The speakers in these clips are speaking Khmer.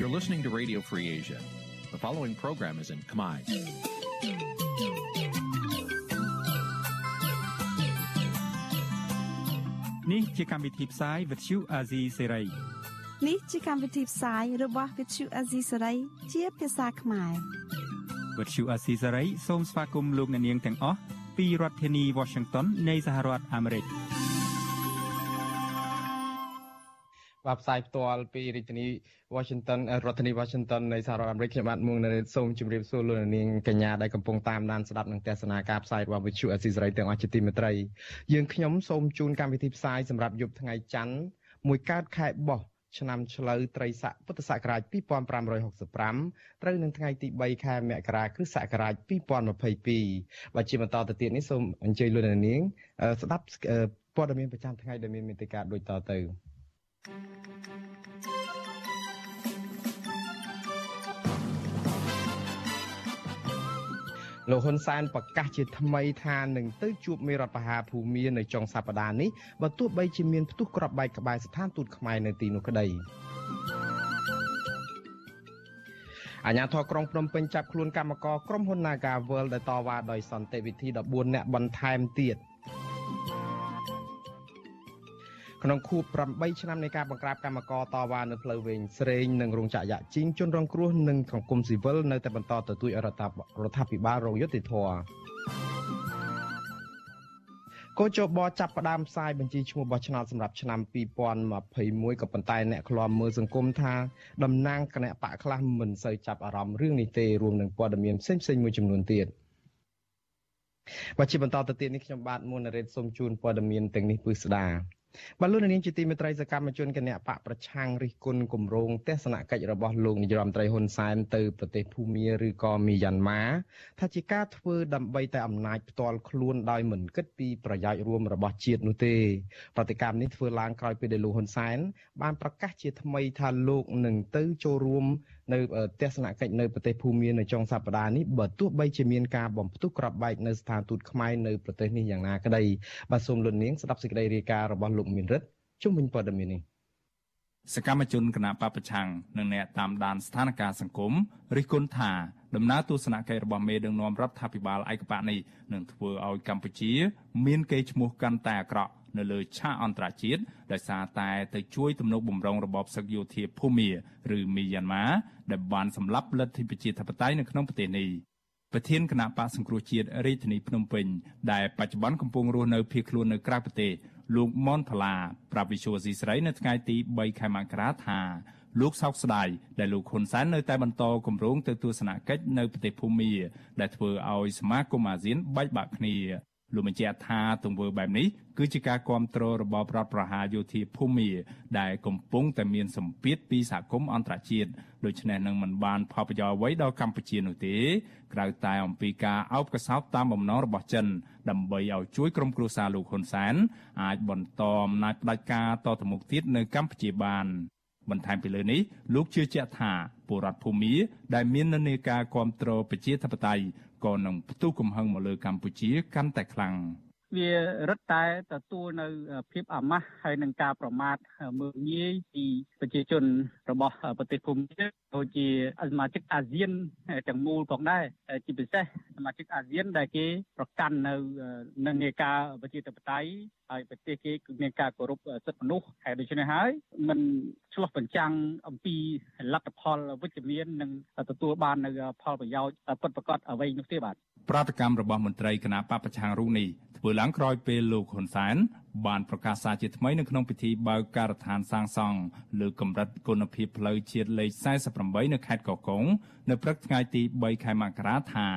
You're listening to Radio Free Asia. The following program is in Khmer. នេះជាកម្មវិធីផ្សាយ Vuthu Azizi Serai នេះជាកម្មវិធីផ្សាយរបស់ Vuthu Azizi Serai ជាភាសាខ្មែរ Vuthu Azizi Serai សូមស្វាគមន៍លោកអ្នកនាងទាំងអស់ពីរដ្ឋធានី Washington នៃសហរដ្ឋអាមេរិក បាទផ្សាយផ្ទាល់ពីរាជធានី Washington រដ្ឋធានី Washington នៃសហរដ្ឋអាមេរិកខ្ញុំបាទមួងនៅសូមជម្រាបសួរលោកនាងកញ្ញាដែលកំពុងតាមដានស្ដាប់និងទស្សនាការផ្សាយរបស់ Vichu Azizi ទាំងអស់ជាទីមេត្រីយើងខ្ញុំសូមជូនកម្មវិធីផ្សាយសម្រាប់យប់ថ្ងៃច័ន្ទមួយកើតខែបោះឆ្នាំឆ្លូវត្រីស័កពុទ្ធសករាជ2565ត្រូវនឹងថ្ងៃទី3ខែមករាគ្រិស្តសករាជ2022បាទជាបន្តទៅទៀតនេះសូមអញ្ជើញលោកនាងស្ដាប់ព័ត៌មានប្រចាំថ្ងៃដែលមានមេតិការដូចតទៅ លោកហ៊ុនសែនប្រកាសជាថ្មីថានឹងទៅជួបមេរដ្ឋបហាភូមានៅចុងសប្តាហ៍នេះបើទោះបីជាមានផ្ទុះក្របបែកក្បែរស្ថានទូតខ្មែរនៅទីនោះក្តីអាញាធរក្រុងភ្នំពេញចាប់ខ្លួនកម្មករក្រុមហ៊ុន Naga World ដែលតវ៉ាដោយសន្តិវិធី14នាក់បន្ថែមទៀត។ ក្នុងខួប8ឆ្នាំនៃការបង្ក្រាបកម្មករតវ៉ានៅផ្លូវវែងស្រេងនិងរោងចក្រយ៉ាជីងជនរងគ្រោះនិងសង្គមស៊ីវិលនៅតែបន្តទទូចរដ្ឋរដ្ឋាភិបាលរងយុត្តិធម៌កោជបចាប់ផ្ដើមផ្សាយបញ្ជីឈ្មោះបោះឆ្នោតសម្រាប់ឆ្នាំ2021ក៏ប៉ុន្តែអ្នកខ្លាំមើលសង្គមថាតំណាងគណៈបកខ្លះមិនសូវចាប់អារម្មណ៍រឿងនេះទេរួមនឹងព័ត៌មានផ្សេងៗមួយចំនួនទៀតបាទជាបន្តទៅទៀតនេះខ្ញុំបាទមុនរ៉េតសូមជូនព័ត៌មានទាំងនេះពឹស្ដា បាទលោកនាងជាទីមេត្រីសកម្មជនគណៈបកប្រឆាំងរិះគន់គម្រោងទស្សនកិច្ចរបស់លោកនាយរដ្ឋមន្ត្រីហ៊ុនសែនទៅប្រទេសភូមាឬក៏មីយ៉ាន់ម៉ាថាជាការធ្វើដើម្បីតែអំណាចផ្ទាល់ខ្លួនដោយមិនគិតពីប្រយោជន៍រួមរបស់ជាតិនោះទេប្រតិកម្មនេះធ្វើឡើងក្រោយពេលដែលលោកហ៊ុនសែនបានប្រកាសជាថ្មីថាលោកនឹងទៅចូលរួម នៅទស្សនកិច្ចនៅប្រទេសភូមានៅចុងសប្តាហ៍នេះបើទោះបីជាមានការបំផ្ទុះក្របបែកនៅស្ថានទូតខ្មែរនៅប្រទេសនេះយ៉ាងណាក្តីបាទសូមលន់នាងស្ដាប់សេចក្តីរាយការណ៍របស់លោកមានរិទ្ធជុំវិញព័ត៌មាននេះ សកម្មជនគណបកប្រឆាំងនិងអ្នកតាមដានស្ថានភាពសង្គមរិះគន់ថាដំណើរទស្សនកិច្ចរបស់មេដឹកនាំរដ្ឋាភិបាលឯកបកនេះនឹងធ្វើឲ្យកម្ពុជា មានកេរ្តិ៍ឈ្មោះកាន់តែអាក្រក់នៅលើឆាកអន្តរជាតិដោយសារតែទៅជួយទំនុកបំរុងរបបសឹកយោធាភូមាឬមីយ៉ាន់ម៉ាដែលបានសម្លាប់លទ្ធិប្រជាធិបតេយ្យនៅក្នុងប្រទេសនេះប្រធានគណៈបកសង្គ្រោះជាតិរាជធានីភ្នំពេញដែលបច្ចុប្បន្នកំពុងរស់នៅភៀសខ្លួននៅក្រៅប្រទេស លោកម៉ុនផល្លាប្រាប់វិសុវស៊ីស្រីនៅថ្ងៃទី3ខែមករាថាលោកសោកស្ដាយដែលលោកហ៊ុនសែននៅតែបន្តគម្រោងទៅទស្សនកិច្ចនៅប្រទេសភូមាដែលធ្វើឲ្យសមាគមអាស៊ានបែកបាក់គ្នា លោកបញ្ជាក់ថាទង្វើបែបនេះគឺជាការគ្រប់គ្រងរបបរដ្ឋប្រហារយោធាភូមាដែលកំពុងតែមានសម្ពាធពីសហគមន៍អន្តរជាតិដូច្នេះនឹងមិនបានផលប្រយោជន៍អ្វីដល់កម្ពុជានោះទេក្រៅតែអំពីការអោបកសោបតាមបំណងរបស់ចិន ដើម្បីឲ្យជួយក្រុមគ្រួសារលោកហ៊ុនសែនអាចបន្តអំណាចផ្ដាច់ការតទៅមុខទៀតនៅកម្ពុជាបាន បន្ថែមពីលើនេះលោកជឿជាក់ថាពលរដ្ឋភូមាដែលមាននានាការគ្រប់គ្រងប្រជាធិបតេយ្យក៏នឹងផ្ទុះកំហឹងមកលើកម្ពុជាកាន់តែខ្លាំងវារឹតតែទទួលនៅភាពអាម៉ាស់ហើយនឹងការប្រមាថមើលងាយពីប្រជាជនរបស់ប្រទេសភូមាដូចជាសមាជិកអាស៊ានទាំងមូលផងដែរជាពិសេសសមាជិកអាស៊ានដែលគេប្រកាន់នៅនិន្នាការប្រជាធិបតេយ្យហើយប្រទេសគេគឺមានការគោរពសិទ្ធិមនុស្សហើយដូច្នេះហើយมันឆ្លោះបញ្ចាំងអំពីលទ្ធផលវិជ្ជមាននិងទទួលបាននៅផលប្រយោជន៍ពិតប្រាកដអ្វីនោះទេបាទប្រតិកម្មរបស់មន្ត្រីគណៈបពប្រឆាំងរូបនេះធ្វើឡើងក្រោយពេលលោកហ៊ុនសែនបានប្រកាសសារជាថ្មីនៅក្នុងពិធីបើកការដ្ឋានសាងសង់លើកម្រិតគុណភាពផ្លូវជាតិលេខ48នៅខេត្តកោះកុងនៅព្រឹកថ្ងៃទី3ខែមករាថា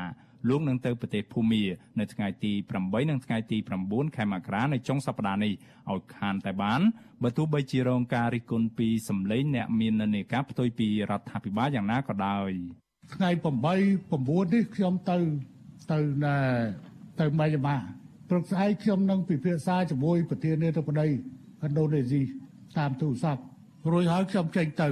លោកនឹងទៅប្រទេសភូមានៅថ្ងៃទី8និងថ្ងៃទី9ខែមករានៅចុងសប្តាហ៍នេះឲ្យខានតែបានបើទោះបីជារងការរិះគន់ពីសម្លេងអ្នកមាននានាការផ្ទុយពីរដ្ឋាភិបាលយ៉ាងណាក៏ដោយថ្ងៃ8 9នេះខ្ញុំទៅទៅណែទៅម៉ៃយ៉ាម៉ា ព្រឹកស្អែកខ្ញុំនឹងពិភាក្សាជាមួយប្រធានាធិបតីឥណ្ឌូនេស៊ីតាមទូរស័ព្ទរួចហើយខ្ញុំចេញទៅ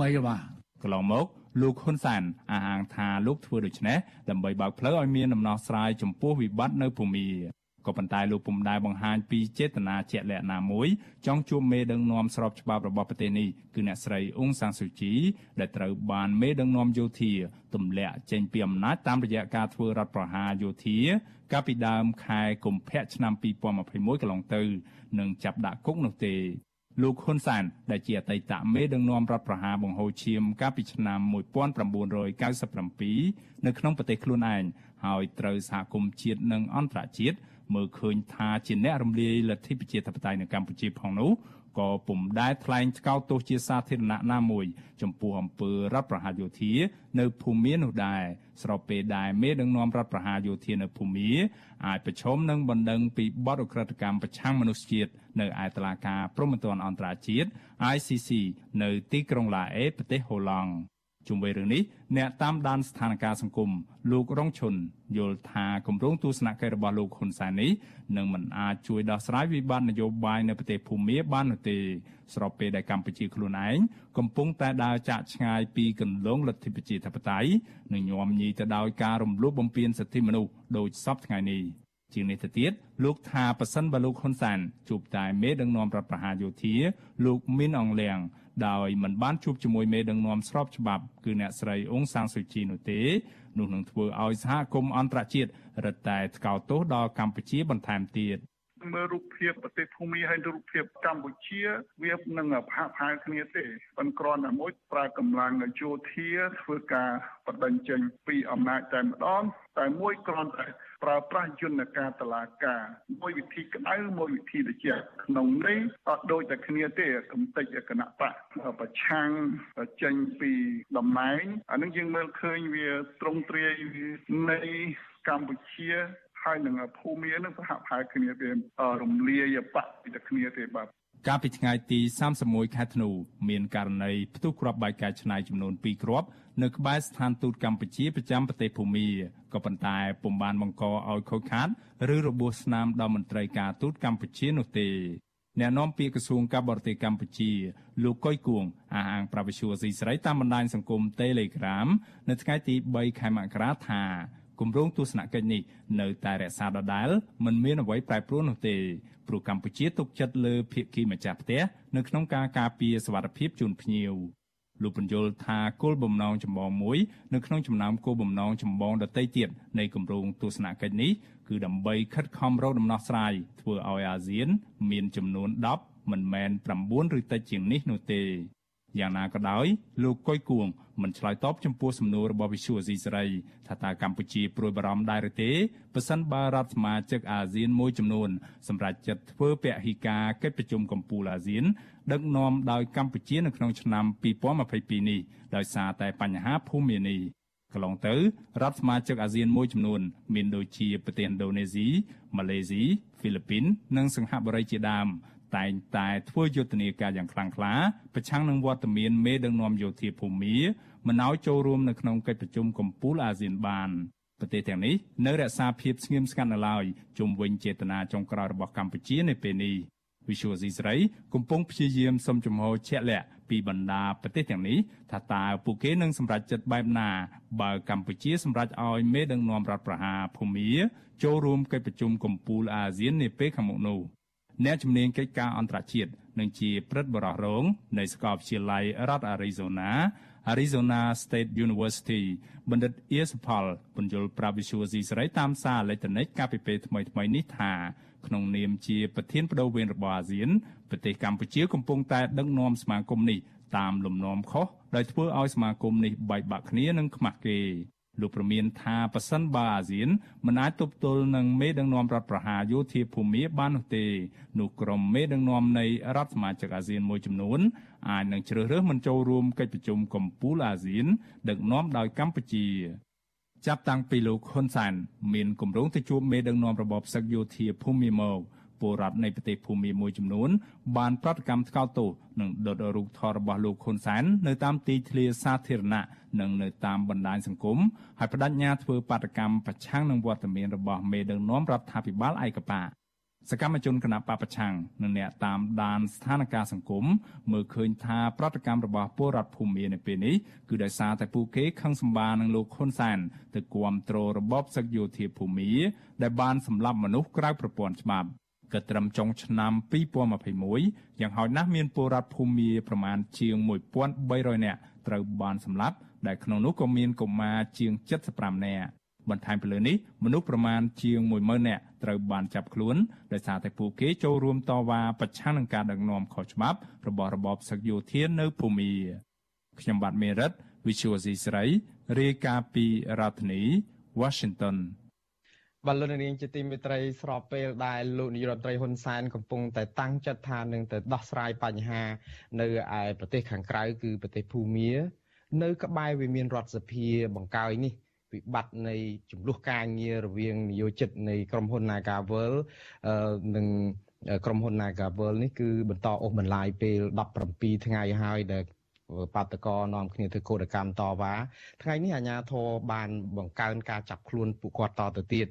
ម៉ៃយ៉ាម៉ាកន្លងមកលោកហ៊ុនសែនអះអាងថាលោកធ្វើដូច្នេះដើម្បីបើកផ្លូវឲ្យមានដំណោះស្រាយចំពោះវិបត្តិនៅភូមា ក៏ប៉ុន្តែលោកពុំដែលបង្ហាញពីចេតនាជាក់លាក់ណាមួយចង់ជួបមេដឹកនាំស្របច្បាប់របស់ប្រទេសនេះគឺអ្នកស្រីអ៊ុងសាំងស៊ូជីដែលត្រូវបានមេដឹកនាំយោធាទម្លាក់ចេញពីអំណាចតាមរយៈការធ្វើរដ្ឋប្រហារយោធាកាលពីដើមខែកុម្ភៈឆ្នាំ2021កន្លងទៅនឹងចាប់ដាក់គុកនោះទេលោកហ៊ុនសែនដែលជាអតីតមេដឹកនាំរដ្ឋប្រហារបង្ហូរឈាមកាលពីឆ្នាំ1997នៅក្នុងប្រទេសខ្លួនឯងហើយត្រូវសហគមន៍ជាតិនិងអន្តរជាតិ មើលឃើញថាជាអ្នករំលាយលទ្ធិប្រជាធិបតេយ្យនៅកម្ពុជាផងនោះក៏ពុំដែលថ្លែងថ្កោលទោសជាសាធារណៈណាមួយ ចំពោះអំពើរដ្ឋប្រហារយោធា នៅភូមានោះដែរស្របពេលដែលមេដឹកនាំរដ្ឋប្រហារយោធានៅភូមាអាចប្រឈមនឹងបណ្ដឹងពីបទអក្រិតកម្មប្រឆាំងមនុស្សជាតិនៅឯតុលាការព្រហ្មទណ្ឌអន្តរជាតិ ICC នៅទីក្រុងឡាអេប្រទេសហូឡង់ ជុំវិញរឿងនេះអ្នកតាមដានស្ថានភាពសង្គមលោករងឈុនយល់ថាគម្រោងទស្សនកិច្ចរបស់លោកហ៊ុនសែននេះនឹងមិនអាចជួយដោះស្រាយវិបត្តិនយោបាយនៅប្រទេសភូមាបាននោះទេស្របពេលដែលកម្ពុជាខ្លួនឯងកំពុងតែដើរចាកឆ្ងាយពីគន្លងលទ្ធិប្រជាធិបតេយ្យនិងញោមញីទៅដោយការរំលោភបំពានសិទ្ធិមនុស្សដោយសពថ្ងៃនេះជាងនេះទៅទៀតលោកថាប៉ះសិនបើលោកហ៊ុនសែនជួបតែមេដឹកនាំរដ្ឋប្រហារយោធាលោកមីនអងលៀង ដោយមិនបានជួបជាមួយមេដឹកនាំស្របច្បាប់គឺអ្នកស្រីអ៊ុងសាំងស៊ូជីនោះទេនោះនឹងធ្វើឲ្យសហគមន៍អន្តរជាតិរឹតតែថ្កោលទោសដល់កម្ពុជាបន្ថែមទៀតមើលរូបភាពប្រទេសភូមិហើយរូបភាពកម្ពុជាវានឹងផាកផាយគ្នាទេប៉ុន្តែគ្រាន់តែមួយប្រើកម្លាំងយោធាធ្វើការបដិញ្ញចេញពីអំណាចតែម្ដងតែមួយគ្រាន់តែ ប្រើប្រាស់យន្តការតឡាការមួយវិធីក្តៅមួយវិធីត្រជាក់ក្នុងនេះអត់ដូចតែគ្នាទេកំតិចគណៈបកប្រឆាំងចេញពីតំណែងអានឹងយើងមើលឃើញវាត្រង់ទ្រាយនៃកម្ពុជាហើយនឹងភូមិនឹងសហផាយគ្នាទេរំលាយបកពីតែគ្នាទេបាទកាលពីថ្ងៃទី31ខែធ្នូមានករណីផ្ទុះគ្រាប់បែកកាយឆ្នៃចំនួន2គ្រាប់ នៅក្បែរស្ថានទូតកម្ពុជាប្រចាំប្រទេសភូមាក៏ប៉ុន្តែពុំបានបង្កឲ្យខូចខាតឬរបួសស្នាមដល់មន្ត្រីការទូតកម្ពុជានោះទេអ្នកនាំពាក្យក្រសួងការបរទេសកម្ពុជាលោកកុយគួងអះអាង ប្រវិសុវស៊ីស្រីតាមបណ្ដាញសង្គម Telegram នៅថ្ងៃទី3ខែមករាថាគម្រោងទស្សនកិច្ចនេះនៅតែរក្សាដដែលមិនមានអ្វីប្រែប្រួលនោះទេព្រោះកម្ពុជាទុកចិត្តលើភាគីម្ចាស់ផ្ទះនៅក្នុងការការពារសវត្ថិភាពជូនភ្ញៀវ លោកបញ្យលថាគោលបំណងចម្បងមួយនៅក្នុងចំណោមគោលបំណងចម្បងដទៃទៀតនៃគម្រោងទស្សនកិច្ចនេះគឺដើម្បីខិតខំរកដំណោះស្រាយធ្វើឲ្យអាស៊ាន មានចំនួន10មិនមែន9ឬតិចជាងនេះនោះទេ យ៉ាងណាក៏ដោយលោកកុយគួងមិនឆ្លើយតបចំពោះសំណួររបស់វិសុវអេស៊ីសេរីថាតើកម្ពុជាព្រួយបារម្ភដែរឬទេប៉ះសិនបើរដ្ឋសមាជិកអាស៊ានមួយចំនួនសម្រាប់ចិត្តធ្វើពហិការកិច្ចប្រជុំកំពូលអាស៊ាន ដឹកនាំដោយកម្ពុជានៅក្នុងឆ្នាំ2022នេះដោយសារតែបញ្ហាភូមិនេះកន្លងទៅរដ្ឋសមាជិកអាស៊ានមួយចំនួន មានដូចជាប្រទេសឥណ្ឌូនេស៊ីម៉ាឡេស៊ីហ្វីលីពីន និងសិង្ហបុរីជាដើម តែងតែធ្វើយុទ្ធនាការយ៉ាងខ្លាំងក្លាប្រឆាំងនឹងវត្តមានមេដឹកនាំយោធាភូមិមិនឲ្យចូលរួមនៅក្នុងកិច្ចប្រជុំកំពូលអាស៊ានបានប្រទេសទាំងនេះនៅរក្សាភាពស្ងៀមស្ងាត់នៅឡើយជុំវិញចេតនាចុងក្រោយរបស់កម្ពុជានៅពេលនេះវិសុវស៊ីស្រីកំពុងព្យាយាមសុំជំហរជាក់លាក់ពីបណ្ដាប្រទេសទាំងនេះថាតើពួកគេនឹងសម្រេចចិត្តបែបណា បើកម្ពុជាសម្រេចឲ្យមេដឹកនាំរដ្ឋប្រហារភូមាចូលរួមកិច្ចប្រជុំកំពូលអាស៊ាននាពេលខាងមុខនោះ។ អ្នកជំនាញកិច្ចការអន្តរជាតិនិងជាព្រឹទ្ធបរិះរងនៃសាកលវិទ្យាល័យរដ្ឋ Arizona Arizona State University បណ្ឌិតអៀសផលពន្យល់ប្រាប់វិសុវស៊ីសេរីតាមសារអេឡិចត្រូនិកកាលពីពេលថ្មីៗនេះថាក្នុងនាមជាប្រធានបដូវវេនរបស់អាស៊ានប្រទេសកម្ពុជាកំពុងតែដឹកនាំសមាគមនេះតាមលំនាំខុសដោយធ្វើឲ្យសមាគមនេះបែកបាក់គ្នានិងខ្មាស់គេ លោកប្រមានថាប៉ះសិនបើអាស៊ានមិនអាចទប់ទល់នឹងមេដឹកនាំរដ្ឋប្រហារយោធាភូមាបាននោះទេនោះក្រុមមេដឹកនាំនៃរដ្ឋសមាជិកអាស៊ានមួយចំនួនអាចនឹងជ្រើសរើសមិនចូលរួមកិច្ចប្រជុំកំពូលអាស៊ាន ដឹកនាំដោយកម្ពុជាចាប់តាំងពីលោកហ៊ុនសែនមានគម្រោងទៅជួបមេដឹកនាំរបបសឹកយោធាភូមិមក ពលរដ្ឋនៃប្រទេសភូមាមួយចំនួន បានប្រតិកម្មថ្កោលទោសនិងដុតរូបថតរបស់លោកហ៊ុនសែននៅតាមទីធ្លាសាធារណៈនិងនៅតាមបណ្ដាញសង្គមហើយបដិញ្ញាធ្វើបាតកម្មប្រឆាំងនឹងវត្តមានរបស់មេដឹកនាំរដ្ឋាភិបាលឯកបកសកម្មជនគណបកប្រឆាំងនិងអ្នកតាមដានស្ថានភាពសង្គមមើលឃើញថាប្រតិកម្មរបស់ពលរដ្ឋភូមិនៅពេលនេះគឺដោយសារតែពួកគេខឹងសម្បានឹងលោកហ៊ុនសែនទៅគ្រប់គ្រងរបបសឹកយោធាភូមិដែលបានសម្លាប់មនុស្សក្រៅប្រព័ន្ធច្បាប់ ក៏ត្រឹមចុងឆ្នាំ2021យ៉ាងហោចណាស់មានពលរដ្ឋភូមិប្រមាណជាង1300នាក់ត្រូវបានសម្លាប់ដែលក្នុងនោះក៏មានកុមារជាង75នាក់បន្ថែមពីលើនេះមនុស្សប្រមាណជាង10000នាក់ត្រូវបានចាប់ខ្លួនដោយសារតែពួកគេចូលរួមតវ៉ាប្រឆាំងនឹងការដឹកនាំខុសច្បាប់របស់របបសឹកយោធានៅភូមាខ្ញុំបាទមេរិត Visual C ស្រីរាយការណ៍ពីរដ្ឋធានី Washington បលននាងជាទីមេត្រីស្របពេលដែលលោកនាយរដ្ឋមន្ត្រីហ៊ុនសែនកំពុងតែតាំងចិត្តថានឹងទៅដោះស្រាយបញ្ហា នៅឯប្រទេសខាងក្រៅគឺប្រទេសភូមា នៅ ក្បែរវិមានរដ្ឋសភាបង្កើយនេះវិបត្តិនៃចំនួនការងាររវាងនយោជិតនៃក្រុមហ៊ុន Nagavel និងក្រុមហ៊ុន Nagavel នេះគឺបន្តអូសបន្លាយពេល17ថ្ងៃហើយដែល បាតកោនាំគ្នាធ្វើកោតកម្មតវ៉ាថ្ងៃនេះអាជ្ញាធរបានបង្កើនការចាប់ខ្លួនពួកគាត់តទៅទៀត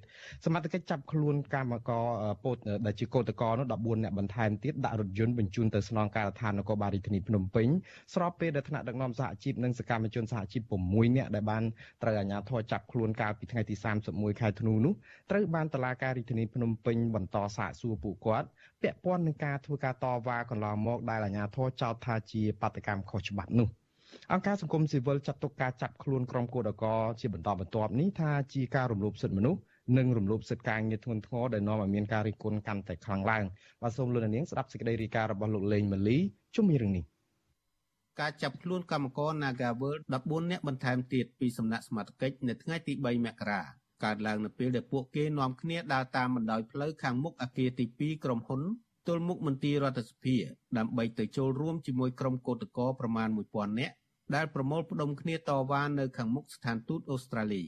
សមត្ថកិច្ចចាប់ខ្លួនកម្មករពោតដែលជាកោតកោនោះ14អ្នកបន្ថែមទៀតដាក់រថយន្តបញ្ជូនទៅស្នងការដ្ឋាននគរបាលរាជធានីភ្នំពេញស្របពេលដែលថ្នាក់ដឹកនាំសហជីពនិងសកម្មជនសហជីព6អ្នកដែលបានត្រូវអាជ្ញាធរចាប់ខ្លួនកាលពីថ្ងៃទី31ខែធ្នូនោះត្រូវបានតុលាការរាជធានីភ្នំពេញបន្តសាកសួរពួកគាត់ពាក់ព័ន្ធនឹងការធ្វើការតវ៉ាកន្លងមកដែលអាជ្ញាធរចោទថាជាបាតកម្មខុសច្បាប់នោះអង្គការសង្គមស៊ីវិលចាត់ទុកការចាប់ខ្លួនក្រុមគឧតកោជាបន្តបន្ទាប់នេះថាជាការរំលោភសិទ្ធិមនុស្សនិងរំលោភសិទ្ធិការងារធ្ងន់ធ្ងរដែលនាំឲ្យមានការរិះគន់កាន់តែខ្លាំងឡើងបាទសូមលោកនាងស្ដាប់សេចក្តីរាយការណ៍របស់លោកលេងម៉ាលីជុំពីរឿងនេះការចាប់ខ្លួនកម្មករ Nagaworld 14នាក់បន្ថែមទៀតពីសំណាក់សមាជិកនៅថ្ងៃទី3មករាកើតឡើងនៅពេលដែលពួកគេនាំគ្នាដើរតាមបណ្ដោយផ្លូវខាងមុខអគារទី2ក្រុមហ៊ុន ទល់មុខមន្ទីររដ្ឋសភាដើម្បីទៅចូលរួមជាមួយក្រុមកោតក្រប្រមាណ1000នាក់ដែលប្រមូលផ្ដុំគ្នាតវ៉ានៅខាងមុខស្ថានទូតអូស្ត្រាលី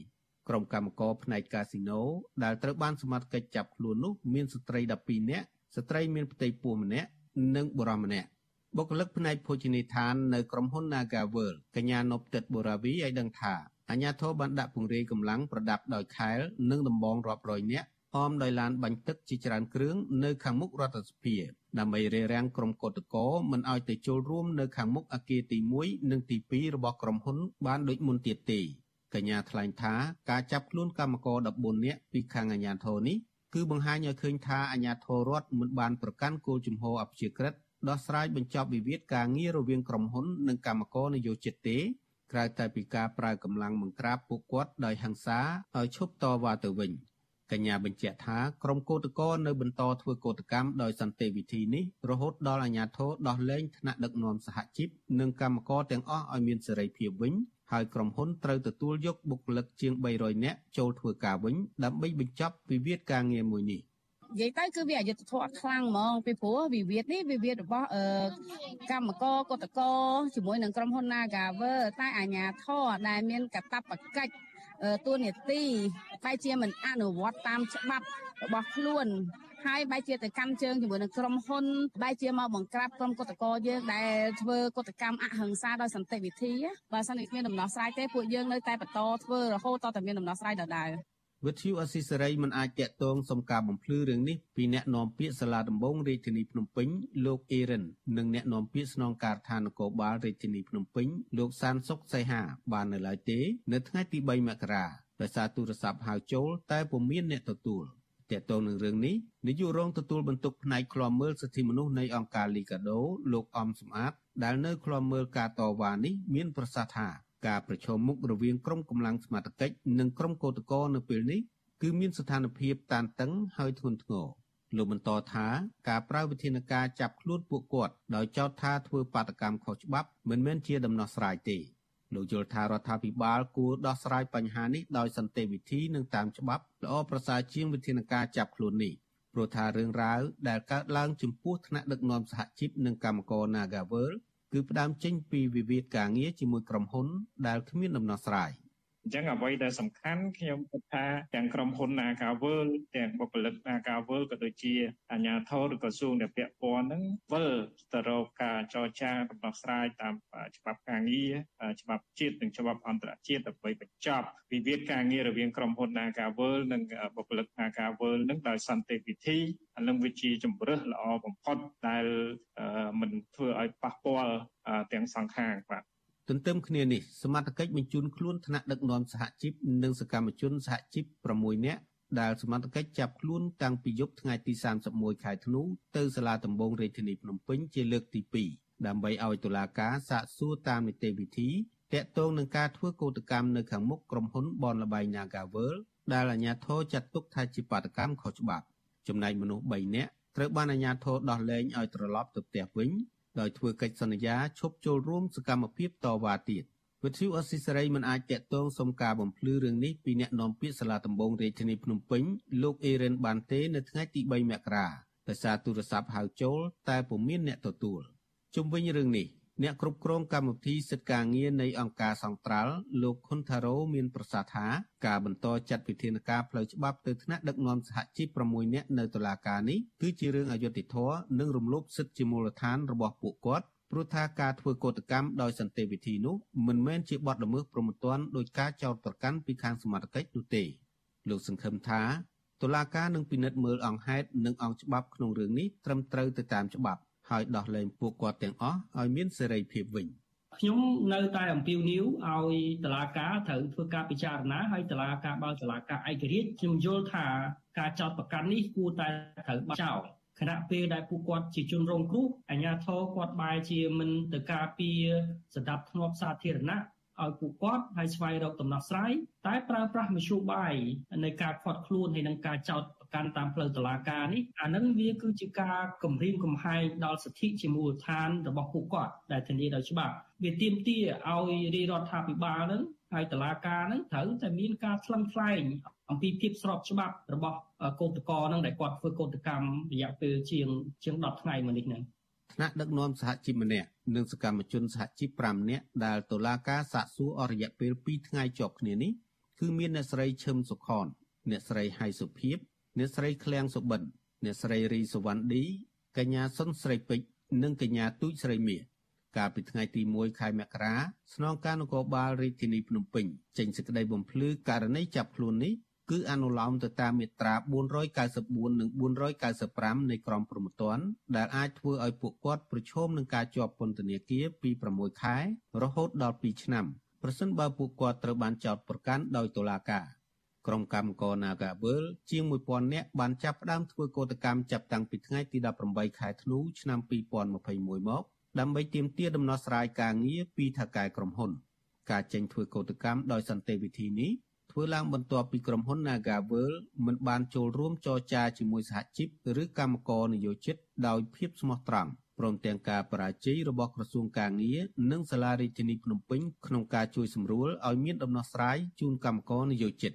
ក្រុមកម្មករផ្នែកកាស៊ីណូដែលត្រូវបានសមត្ថកិច្ចចាប់ខ្លួននោះមានស្ត្រី12នាក់ស្ត្រីមានផ្ទៃពោះម្នាក់និងបុរសម្នាក់បុគ្គលិកផ្នែកភោជនីយដ្ឋាននៅក្រុមហ៊ុន Naga World កញ្ញានប់ទឹកបូរាវីឲ្យដឹងថាអាញាធរបានដាក់ពង្រាយកម្លាំងប្រដាប់ដោយខែលនិងដំបងរាប់រយនាក់ អមដោយឡានបាញ់ទឹកជាច្រើនគ្រឿងនៅខាងមុខរដ្ឋសភាដើម្បីរារាំងក្រុមកោតក្រមិនឲ្យទៅចូលរួមនៅខាងមុខអគារទី1និងទី2របស់ក្រុមហ៊ុនបានដូចមុនទៀតទេកញ្ញាថ្លែងថាការចាប់ខ្លួនកម្មករ14នាក់ពីខាងអាញាធរនេះគឺបង្ហាញឲ្យឃើញថាអាញាធររដ្ឋមិនបានប្រកាន់គោលជំហរអព្យាក្រឹតដោះស្រាយបញ្ចប់វិវាទការងាររវាងក្រុមហ៊ុននិងកម្មករនយោជិតទេក្រៅតែពីការប្រើកម្លាំងបង្ក្រាបពួកគាត់ដោយហិង្សាឲ្យឈប់តវ៉ាទៅវិញ កញ្ញាបញ្ជាក់ថាក្រុមកោតក្រនៅបន្តធ្វើកោតកម្មដោយសន្តិវិធីនេះរហូតដល់អាជ្ញាធរដោះលែងថ្នាក់ដឹកនាំសហជីពនិងកម្មករទាំងអស់ឲ្យមានសេរីភាពវិញហើយក្រុមហ៊ុនត្រូវទទួលយកបុគ្គលិកជាង300នាក់ចូលធ្វើការវិញដើម្បីបញ្ចប់វិវាទការងារមួយនេះ។និយាយទៅគឺវាអយុត្តិធម៌ខ្លាំងហ្មងពីព្រោះវិវាទនេះវិវាទរបស់អឺកម្មករកតកជាមួយនឹងក្រុមហ៊ុន Nagaver តែអាញាធរដែលមានកាតព្វកិច្ច តួនាទីបែជាមិនអនុវត្តតាមច្បាប់របស់ខ្លួនហើយបែជាទៅកាន់ជើងជាមួយនឹងក្រុមហ៊ុនបែជាមកបង្ក្រាបក្រុមកតកយើងដែលធ្វើកតកម្មអហិង្សាដោយសន្តិវិធីបើសិនជាគ្មានដំណោះស្រាយទេពួកយើងនៅតែបន្តធ្វើរហូតតតែមានដំណោះស្រាយដដែល វិទ្យុអស៊ីសេរីមិនអាចតាក់ទងសុំការបំភ្លឺរឿងនេះពីអ្នកនាំពាក្យសាលាដំបងរាជធានីភ្នំពេញលោកអេរិននិងអ្នកនាំពាក្យស្នងការដ្ឋាននគរបាលរាជធានីភ្នំពេញលោកសានសុកសៃហា បាននៅឡើយទេនៅថ្ងៃទី3មករាដោយសារទូរស័ព្ទហៅចូលតែពុំមានអ្នកទទួលតាក់ទងនឹងរឿងនេះនាយករងទទួលបន្ទុកផ្នែកឃ្លាំមើលសិទ្ធិមនុស្សនៃអង្គការលីកាដូលោកអំសំអាតដែលនៅឃ្លាំមើលការតវ៉ានេះមានប្រសាសន៍ថា ការប្រឈមមុខរវាងក្រុមកម្លាំងសមត្ថកិច្ចនិងក្រុមកោតក្រនៅពេលនេះគឺមានស្ថានភាពតានតឹងហើយធ្ងន់ធ្ងរលោកបន្តថាការប្រើវិធានការចាប់ខ្លួនពួកគាត់ដោយចោទថាធ្វើបាតកម្មខុសច្បាប់មិនមែនជាដំណោះស្រាយទេលោកយល់ថារដ្ឋាភិបាលគួរដោះស្រាយបញ្ហានេះដោយសន្តិវិធីនិងតាមច្បាប់ល្អប្រសើរជាងវិធានការចាប់ខ្លួននេះព្រោះថារឿងរ៉ាវដែលកើតឡើងចំពោះថ្នាក់ដឹកនាំសហជីពនិងកម្មករ Nagavel គឺផ្ដើមចេញពីវិវាទការងារជាមួយក្រុមហ៊ុនដែលគ្មានដំណោះស្រាយ អញ្ចឹងអ្វីដែលសំខាន់ខ្ញុំគិតថាទាំងក្រុមហ៊ុន Nagavel ទាំងបុគ្គលិក Nagavel ក៏ដូចជាអាជ្ញាធរឬក្រសួងដែលពាក់ព័ន្ធហ្នឹងវិលទៅរកការចរចាដំណោះស្រាយតាមច្បាប់ការងារច្បាប់ជាតិនិងច្បាប់អន្តរជាតិដើម្បីបញ្ចប់វិវាទការងាររវាងក្រុមហ៊ុន Nagavel និងបុគ្គលិក Nagavel នឹងដោយសន្តិវិធីអានឹងវាជាជំរើសល្អបំផុតដែលមិនធ្វើឲ្យប៉ះពាល់ទាំងសងខាងបាទ ទន្ទឹមគ្នានេះសមត្ថកិច្ចបញ្ជូនខ្លួនថ្នាក់ដឹកនាំសហជីពនិងសកម្មជនសហជីព6នាក់ដែលសមត្ថកិច្ចចាប់ខ្លួនតាំងពីយប់ថ្ងៃទី31ខែធ្នូទៅសាលាដំបងរាជធានីភ្នំពេញជាលើកទី2ដើម្បីឲ្យតុលាការសាកសួរតាមនីតិវិធីតាក់ទងនឹងការធ្វើកោតកម្មនៅខាងមុខក្រុមហ៊ុនបនលបៃ Nagavel ដែលអាជ្ញាធរចាត់ទុកថាជាបាតកម្មខុសច្បាប់ចំណែកមនុស្ស3នាក់ត្រូវបានអាជ្ញាធរដោះលែងឲ្យត្រឡប់ទៅផ្ទះវិញ ដោយធ្វើកិច្ចសន្យាឈប់ចូលរួមសកម្មភាពតវ៉ាទៀតវិទ្យុអស៊ីសេរីមិនអាចតាក់ទងសុំការបំភ្លឺរឿងនេះពីអ្នកនាំពាក្យសាលាដំបងរាជធានីភ្នំពេញលោកអេរ៉ិនបានទេនៅថ្ងៃទី3មករាដោយសារទូរស័ព្ទហៅចូល តែពុំមានអ្នកទទួលជុំវិញរឿងនេះ អ្នកគ្រប់គ្រងកម្មវិធីសិទ្ធិការងារនៃអង្គការសង្ត្រាល់លោកខុនថារ៉ូមានប្រសាសន៍ថាការបន្តចាត់វិធានការផ្លូវច្បាប់ទៅថ្នាក់ដឹកនាំសហជីព6នាក់នៅតុលាការនេះគឺជារឿងអយុត្តិធម៌និងរំលោភសិទ្ធិជាមូលដ្ឋានរបស់ពួកគាត់ព្រោះថាការធ្វើកោតកម្មដោយសន្តិវិធីនោះមិនមែនជាបទល្មើសព្រហ្មទណ្ឌដោយការចោទប្រកាន់ពីខាងសមត្ថកិច្ចនោះទេលោកសង្ឃឹមថាតុលាការនឹងពិនិត្យមើលអង្គហេតុនិងអង្គច្បាប់ក្នុងរឿងនេះត្រឹមត្រូវទៅតាមច្បាប់ ហើយដោះលែងពួកគាត់ទាំងអស់ឲ្យមានសេរីភាពវិញខ្ញុំនៅតែអំពាវនាវឲ្យតឡាការត្រូវធ្វើការពិចារណាហើយតឡាការបើតឡាការឯករាជ្យខ្ញុំយល់ថាការចោតប្រកាន់នេះគួរតែត្រូវបាត់ចោលខណៈពេលដែលពួកគាត់ជាជនរងគ្រោះអាជ្ញាធរគាត់បែរជាមិនទៅការពារសន្តិភាពសាធារណៈ ឲ្យពួកគាត់ហើយស្វែងរកដំណោះស្រាយតែប្រើប្រាស់មធ្យោបាយនៃការខាត់ខ្លួនហើយនឹងការចោទប្រកាន់តាមផ្លូវតុលាការនេះអានឹងវាគឺជាការគំរាមកំហែងដល់សិទ្ធិជាមូលដ្ឋានរបស់ពួកគាត់ដែលធានាដោយច្បាប់វាទាមទារឲ្យរាជរដ្ឋាភិបាលនឹងហើយតុលាការនឹងត្រូវតែមានការថ្លឹងថ្លែងអំពីភាពស្របច្បាប់របស់កោតក្រនឹងដែលគាត់ធ្វើកោតកម្មរយៈពេលជាងជាង10ថ្ងៃមកនេះហ្នឹង ថ្នាក់ដឹកនាំសហជីពម្នាក់និងសកម្មជនសហជីព5នាក់ដែលតុលាការសាកសួរអស់រយៈពេល2ថ្ងៃជាប់គ្នានេះគឺមានអ្នកស្រីឈឹមសុខន អ្នកស្រីហៃសុភាពអ្នកស្រីឃ្លាំងសុបិនអ្នកស្រីរីសវណ្ណឌីកញ្ញាសុនស្រីពេជ្រនិងកញ្ញាទូចស្រីមាសកាលពីថ្ងៃទី1ខែមករាស្នងការនគរបាលរាជធានីភ្នំពេញចេញសេចក្តីបំភ្លឺករណីចាប់ខ្លួននេះ គឺអនុលោមទៅតាមមាត្រា494និង495នៃក្រមព្រហ្មទណ្ឌដែលអាចធ្វើឲ្យពួកគាត់ប្រឈមនឹងការជាប់ពន្ធនាគារពី6ខែរហូតដល់2ឆ្នាំប្រសិនបើពួកគាត់ត្រូវបានចោទប្រកាន់ដោយតុលាការក្រុមកម្មករ Nagavel ជាង1000នាក់បានចាប់ផ្ដើមធ្វើកោតកម្មចាប់តាំងពីថ្ងៃទី18ខែធ្នូឆ្នាំ2021មកដើម្បីទាមទារដំណោះស្រាយការងារពីថៅកែក្រុមហ៊ុន ការចេញធ្វើកោតកម្មដោយសន្តិវិធីនេះ ធ្វើឡើងបន្ទាប់ពីក្រុមហ៊ុន Nagavel មិនបានចូលរួមចរចាជាមួយសហជីពឬកម្មករនយោជិតដោយភាពស្មោះត្រង់ព្រមទាំងការបរាជ័យរបស់ក្រសួងកាងារនិងសាលារាជធានីភ្នំពេញក្នុងការជួយសម្រួលឲ្យមានដំណោះស្រាយជូនកម្មករនយោជិត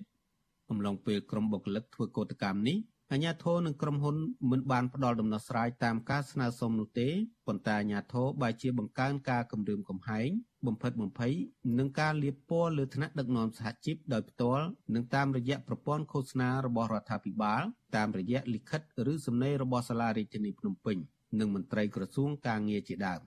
អំឡុងពេលក្រុមបុគ្គលិកធ្វើកោតកម្មនេះ អាជ្ញាធរនិងក្រុមហ៊ុនមិនបានផ្ដល់ដំណោះស្រាយតាមការស្នើសុំនោះទេប៉ុន្តែអាជ្ញាធរបែរជាបង្កើនការគំរាមកំហែងបំផិតបំភ័យនិងការលាបពណ៌លើថ្នាក់ដឹកនាំសហជីពដោយផ្ទាល់និងតាមរយៈប្រព័ន្ធឃោសនារបស់រដ្ឋាភិបាលតាមរយៈលិខិតឬសំណេររបស់សាលារាជធានីភ្នំពេញនិងមន្ត្រីក្រសួងការងារជាដើម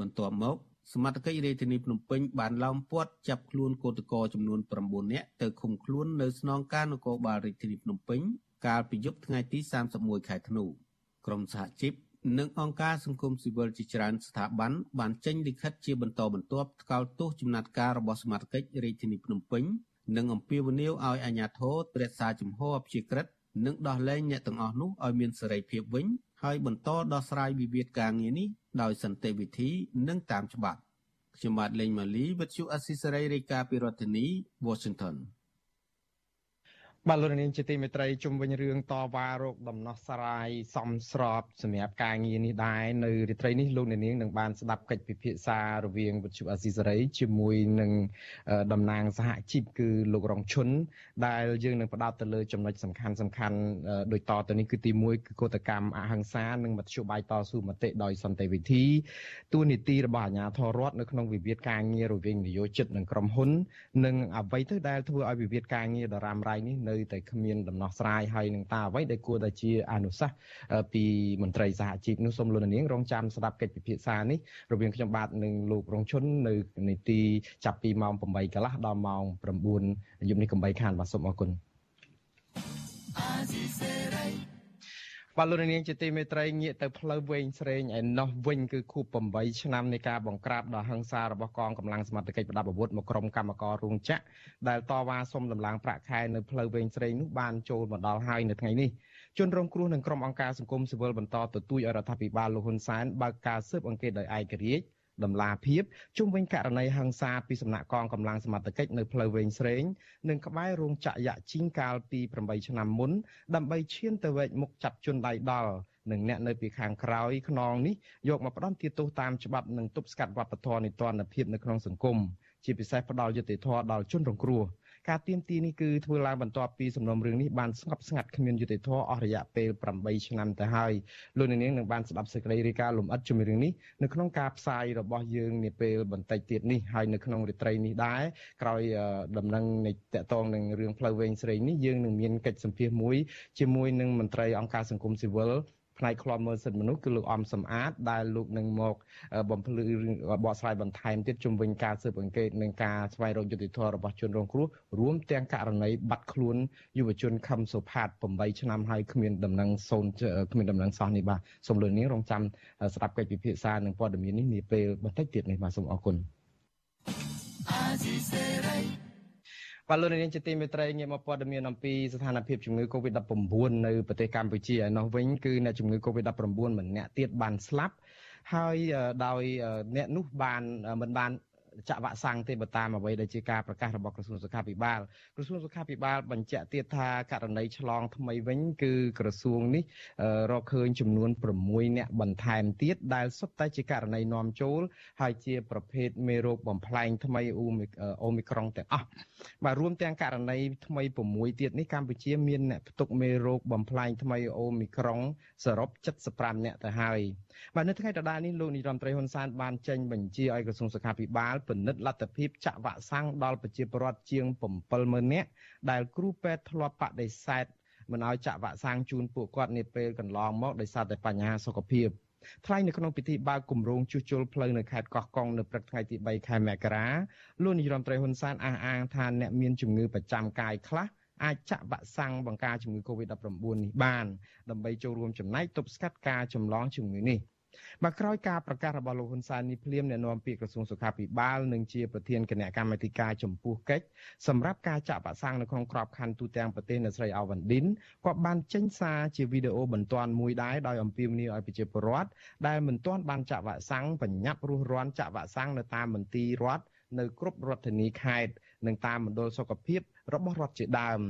បន្ទាប់មកសមត្ថកិច្ចរាជធានីភ្នំពេញបានឡោមព័ទ្ធចាប់ខ្លួនកោតក្រចំនួន9នាក់ទៅឃុំខ្លួននៅស្នងការនគរបាលរាជធានីភ្នំពេញ កាលពីយប់ថ្ងៃទី31ខែធ្នូក្រមសហជីពនិងអង្គការសង្គមស៊ីវិលជាច្រើនស្ថាប័នបានចេញលិខិតជាបន្តបន្ទាប់ថ្កោលទោសចំណាត់ការរបស់សមាជិករាជធានីភ្នំពេញនិងអំពាវនាវឲ្យអាជ្ញាធររក្សាជំហរអព្យាក្រឹតនិងដោះលែងអ្នកទាំងអស់នោះឲ្យមានសេរីភាពវិញហើយបន្តដោះស្រាយវិវាទការងារនេះដោយសន្តិវិធីនិងតាមច្បាប់ខ្ញុំបាទលេងម៉ាលីវិទ្យុអស៊ីសេរីរាយការណ៍ពីរដ្ឋធានី Washington បាទលោកនាងជាទីមេត្រីជុំវិញរឿងតវ៉ារោគដំណោះស្រាយសំស្របសម្រាប់ការងារនេះដែរនៅរាត្រីនេះលោកនាងនឹងបានស្ដាប់កិច្ចពិភាក្សារវាងវិទ្យុអាស៊ីសេរីជាមួយនឹងតំណាងសហជីពគឺលោករងឈុនដែលយើងនឹងផ្ដោតទៅលើចំណុចសំខាន់សំខាន់ដូចតទៅនេះគឺទី1គឺកតកម្មអហិង្សានិងមធ្យោបាយតស៊ូមតិដោយសន្តិវិធីទួលនីតិរបស់អាជ្ញាធររដ្ឋនៅក្នុងវិវាទការងាររវាងនយោជិតនិងក្រុមហ៊ុននិងអ្វីទៅដែលធ្វើឲ្យវិវាទការងារដរ៉ាំរ៉ៃនេះនៅតែគ្មានដំណោះស្រាយហើយនឹងតើអ្វីដែលគួរតែជាអនុសាសន៍ពីមន្ត្រីសហជីពនោះសូមលោកនាងរងចាំស្ដាប់កិច្ចពិភាក្សានេះរវាងខ្ញុំបាទនិងលោករងឈុននៅនីតិចាប់ពីម៉ោង8កន្លះដល់ម៉ោង9យប់នេះកំបីខានបាទសូមអរគុណ បាទលោកនាងជាទីមេត្រីងាកទៅផ្លូវវែងស្រេងឯណោះវិញគឺខួប8ឆ្នាំនៃការបង្ក្រាបដ៏ហិង្សារបស់កងកម្លាំងសមត្ថកិច្ចប្រដាប់អាវុធមកក្រុមកម្មកររោងចក្រដែលតវ៉ាសុំដំឡើងប្រាក់ខែនៅផ្លូវវែងស្រេងនោះបានចូលមកដល់ហើយនៅថ្ងៃនេះជនរងគ្រោះនិងក្រុមអង្គការសង្គមស៊ីវិលបន្តទទូចឲ្យរដ្ឋាភិបាលលោកហ៊ុនសែនបើកការស៊ើបអង្កេតដោយឯករាជ្យ ដំឡាភាពជុំវិញករណីហិង្សាពីសំណាក់កងកម្លាំងសមត្ថកិច្ចនៅផ្លូវវែងស្រេងនិងក្បែររោងចក្រយ៉ាជីងកាលពី8ឆ្នាំមុនដើម្បីឈានទៅវែកមុខចាប់ជនដៃដល់និងអ្នកនៅពីខាងក្រោយខ្នងនេះយកមកផ្ដន់ទោសតាមច្បាប់និងទប់ស្កាត់វប្បធម៌នីតិរដ្ឋភាពនៅក្នុងសង្គមជាពិសេសផ្ដល់យុត្តិធម៌ដល់ជនរងគ្រោះ ការទៀមទីនេះគឺធ្វើឡើងបន្ទាប់ពីសំណុំរឿងនេះបានស្ងប់ស្ងាត់គ្មានយុត្តិធម៌អស់រយៈពេល8ឆ្នាំទៅហើយលោកនាងនឹងបានស្ដាប់សេចក្តីរាយការណ៍លម្អិតជំរឿងនេះនៅក្នុងការផ្សាយរបស់យើងនាពេលបន្តិចទៀតនេះហើយនៅក្នុងរាត្រីនេះដែរក្រោយដំណឹងនៃតកតងនឹងរឿងផ្លូវវែងស្រីនេះយើងនឹងមានកិច្ចសម្ភាសមួយជាមួយនឹងមន្ត្រីអង្គការសង្គមស៊ីវិល ផ្នែកខ្លំមើលសិទ្ធិមនុស្សគឺលោកអំសំអាតដែលលោកនឹងមកបំភ្លឺបកស្រាយបន្ថែមទៀតជុំវិញការស៊ើបអង្កេតនិងការស្វែងរកយុត្តិធម៌របស់ជនរងគ្រោះរួមទាំងករណីបាត់ខ្លួនយុវជនខឹមសុផាត8ឆ្នាំហើយគ្មានដំណឹងសូនគ្មានដំណឹងសោះនេះបាទសូមលោកនាងរងចាំស្ដាប់កិច្ចពិភាក្សានិងព័ត៌មាននេះនាពេលបន្តិចទៀតនេះបាទសូមអរគុណអាស៊ីសេរី បាទលោកនាងជាទីមេត្រីងាកមកព័ត៌មានអំពីស្ថានភាពជំងឺ Covid-19 នៅប្រទេសកម្ពុជាឯនោះវិញគឺអ្នកជំងឺ Covid-19 ម្នាក់ទៀតបានស្លាប់ហើយដោយអ្នកនោះបានមិនបាន ចាក់វ៉ាក់សាំងទេបើតាមអ្វីដែលជាការប្រកាសរបស់ក្រសួងសុខាភិបាលក្រសួងសុខាភិបាលបញ្ជាក់ទៀតថាករណីឆ្លងថ្មីវិញគឺក្រសួងនេះរកឃើញចំនួន6អ្នកបន្ថែមទៀតដែលសុទ្ធតែជាករណីនាំចូលហើយជាប្រភេទមេរោគបំផ្លែងថ្មីអូមីក្រុងទាំងអស់បាទរួមទាំងករណីថ្មី6ទៀតនេះកម្ពុជាមានអ្នកផ្ទុកមេរោគបំផ្លែងថ្មីអូមីក្រុងសរុប75អ្នកទៅហើយបាទនៅថ្ងៃដដែលនេះលោកនាយរដ្ឋមន្ត្រីហ៊ុនសែនបានចេញបញ្ជាឲ្យក្រសួងសុខាភិបាលពិនិត្យលទ្ធភាពចាក់វ៉ាក់សាំងដល់ប្រជាពលរដ្ឋជាង70000នាក់ដែលគ្រូពេទ្យធ្លាប់បដិសេធមិនឲ្យចាក់វ៉ាក់សាំងជូនពួកគាត់នាពេលកន្លងមកដោយសារតែបញ្ហាសុខភាពថ្លែងនៅក្នុងពិធីបើកគម្រោងជួសជុលផ្លូវនៅខេត្តកោះកុងនៅព្រឹកថ្ងៃទី3ខែមករាលោកនាយរដ្ឋមន្ត្រីហ៊ុនសែនអះអាងថាអ្នកមានជំងឺប្រចាំកាយខ្លះអាចចាក់វ៉ាក់សាំងបង្ការជំងឺ Covid-19 នេះបានដើម្បីចូលរួមចំណែកទប់ស្កាត់ការចម្លងជំងឺនេះ។ បាទក្រោយការប្រកាសរបស់លោកហ៊ុនសែននេះភ្លាមអ្នកនាំពាក្យក្រសួងសុខាភិបាលនិងជាប្រធានគណៈកម្មាធិការចំពោះកិច្ចសម្រាប់ការចាក់វ៉ាក់សាំងនៅក្នុងក្របខ័ណ្ឌទូទាំងប្រទេសនៅស្រីអាវ៉ាន់ឌិនក៏បានចេញសារជាវីដេអូបន្ទាន់មួយដែរដោយអំពាវនាវឲ្យប្រជាពលរដ្ឋដែលមិនទាន់បានចាក់វ៉ាក់សាំងបញ្ញាប់រស់រាន់ចាក់វ៉ាក់សាំងនៅតាមមន្ទីររដ្ឋនៅគ្រប់រដ្ឋធានីខេត្ត និងតាមមណ្ឌលសុខភាពរបស់រដ្ឋជាដើម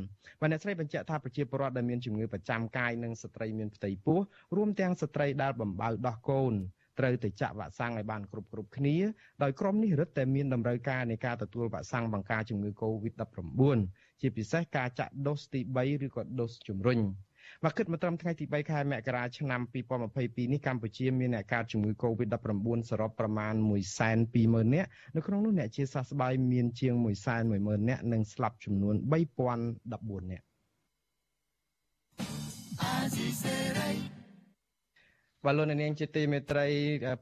បាទអ្នកស្រីបញ្ជាក់ថាប្រជាពលរដ្ឋដែលមានជំងឺប្រចាំកាយនិងស្ត្រីមានផ្ទៃពោះរួមទាំងស្ត្រីដែលបំបៅដោះកូនត្រូវទៅចាក់វ៉ាក់សាំងឲ្យបានគ្រប់គ្រប់គ្នាដោយក្រុមនេះរឹតតែមានតម្រូវការនៃការទទួលវ៉ាក់សាំងបង្ការជំងឺ Covid-19 ជាពិសេសការចាក់ដូសទី3ឬក៏ដូសជំរុញ មកគិតមកត្រឹមថ្ងៃទី3ខែមករាឆ្នាំ2022នេះកម្ពុជាមានអ្នកកើតជំងឺ Covid-19 សរុបប្រមាណ120,000នាក់នៅក្នុងនោះអ្នកជាសះស្បើយមានជាង110,000នាក់និងស្លាប់ចំនួន3014នាក់អាស៊ីសេរី បាទលោកនាងជាទីមេត្រី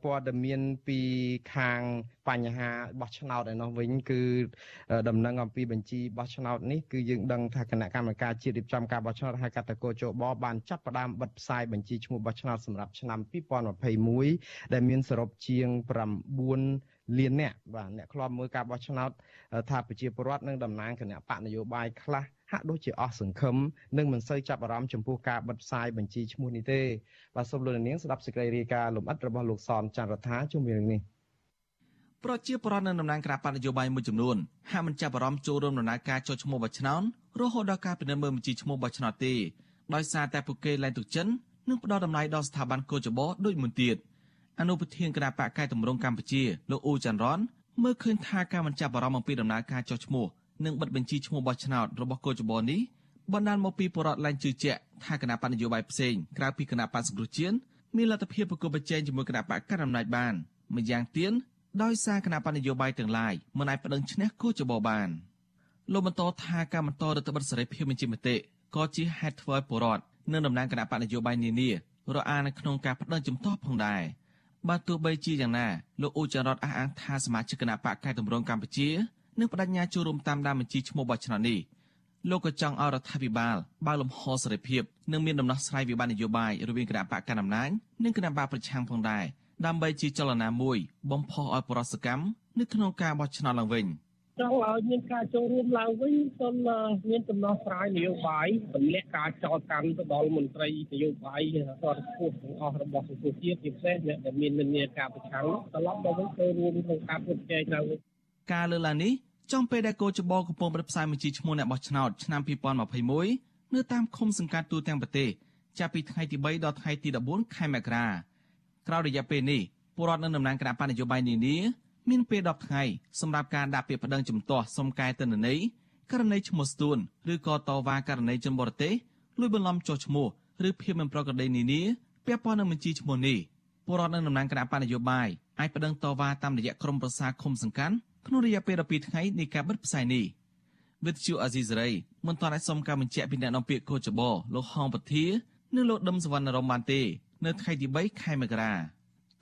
ព័ត៌មានពីខាងបញ្ហាបោះឆ្នោតឯនោះវិញគឺដំណឹងអំពីបញ្ជីបោះឆ្នោតនេះគឺយើងដឹងថាគណៈកម្មការជាតិរៀបចំការបោះឆ្នោតហៅកាត់តកោជបបានចាប់ផ្ដើមបិទផ្សាយបញ្ជីឈ្មោះបោះឆ្នោតសម្រាប់ឆ្នាំ2021ដែលមានសរុបជាង9លានអ្នកបាទអ្នកខ្លាប់មើលការបោះឆ្នោតថាប្រជាពលរដ្ឋនិងតំណាងគណៈបកនយោបាយខ្លះ ហាក់ដូចជាអស់សង្ឃឹមនិងមិនសូវចាប់អារម្មណ៍ចំពោះការបិទផ្សាយបញ្ជីឈ្មោះនេះទេបាទសូមលោកនាងស្ដាប់សេចក្តីរាយការណ៍លម្អិតរបស់លោកសនច័ន្ទរដ្ឋាជុំរឿងនេះប្រជាពលរដ្ឋនៅតំណាងគណៈបកនយោបាយមួយចំនួនហាក់មិនចាប់អារម្មណ៍ចូលរួមដំណើរការចុះឈ្មោះបោះឆ្នោតរហូតដល់ការពិនិត្យមើលបញ្ជីឈ្មោះបោះឆ្នោតទេដោយសារតែពួកគេលែងទុកចិននិងផ្ដល់តម្លៃដល់ស្ថាប័នកោចបដូចមុនទៀតអនុប្រធានគណៈបកកែតម្រង់កម្ពុជាលោកអ៊ូចាន់រ៉នមើលឃើញថាការបញ្ចប់អារម្មណ៍អំពីដំណើរការចុះឈ្មោះ និងបិទបញ្ជីឈ្មោះបោះឆ្នោតរបស់កោចបនេះបណ្ដាលមកពីបរដ្ឋឡើងជឿជាក់ថាគណៈបកនយោបាយផ្សេងក្រៅពីគណៈបកសង្គ្រោះជាតិមានលទ្ធភាពប្រកបប្រជែងជាមួយគណៈបកកណ្ដាលអំណាចបានម្យ៉ាងទៀតដោយសារគណៈបកនយោបាយទាំងឡាយមិនអាចប្តឹងឈ្នះគូចបបានលោកបន្តថាការបន្តរដ្ឋបတ်សេរីភាពបញ្ចេញមតិក៏ជាហេតុធ្វើឲ្យបរដ្ឋនិងតំណាងគណៈបកនយោបាយនានារអានៅក្នុងការប្តឹងជំទាស់ផងដែរបើទោះបីជាយ៉ាងណាលោកអ៊ូចារ៉តអះអាងថាសមាជិកគណៈបកកែតម្រង់កម្ពុជា នឹងបដិញ្ញាចូលរួមតាមដានបញ្ជីឈ្មោះបោះឆ្នោតនេះលោកក៏ចង់ឲ្យរដ្ឋាភិបាលបើកលំហសេរីភាពនិងមានដំណោះស្រាយវិបត្តិនយោបាយរវាងគណៈបកកណ្ដាលអំណាចនិងគណៈបកប្រឆាំងផងដែរដើម្បីជាចលនាមួយបំផុសឲ្យប្រសកម្មនៅក្នុងការបោះឆ្នោតឡើងវិញចង់ឲ្យមានការចូលរួមឡើងវិញសូមមានដំណោះស្រាយនយោបាយទម្លាក់ការចោទកាន់ទៅដល់មន្ត្រីនយោបាយរដ្ឋខ្ពស់ទាំងអស់របស់សង្គមជាតិជាពិសេសអ្នកដែលមាននិន្នាការប្រឆាំងត្រឡប់មកវិញចូលរួមក្នុងការប្រជែងឡើងវិញការលើកឡើងនេះ ចំពេលដែលកោចបកំពុងបិទផ្សាយបញ្ជីឈ្មោះអ្នកបោះឆ្នោតឆ្នាំ2021នៅតាមឃុំសង្កាត់ទូទាំងប្រទេសចាប់ពីថ្ងៃទី3ដល់ថ្ងៃទី14ខែមករាក្រោយរយៈពេលនេះពលរដ្ឋនៅតំណាងគណៈបញ្ញយោបាយនានាមានពេល10ថ្ងៃសម្រាប់ការដាក់ពាក្យប្តឹងជំទាស់សុំកែតនន័យករណីឈ្មោះស្ទួនឬក៏តវ៉ាករណីជនបរទេសលួចបន្លំចុះឈ្មោះឬភាពមិនប្រក្រតីនានាពាក់ព័ន្ធនឹងបញ្ជីឈ្មោះនេះពលរដ្ឋនៅតំណាងគណៈបញ្ញយោបាយអាចប្តឹងតវ៉ាតាមរយៈក្រុមប្រឹក្សាឃុំសង្កាត់ ក្នុងរយៈពេល12ថ្ងៃនៃការបិទផ្សាយនេះវិទ្យុអាស៊ីសេរីមិនទាន់អាចសុំការបញ្ជាក់ពីអ្នកនាំពាក្យកោចបលោកហងពធានិងលោកដឹមសវណ្ណរមបានទេ នៅថ្ងៃទី3ខែមករា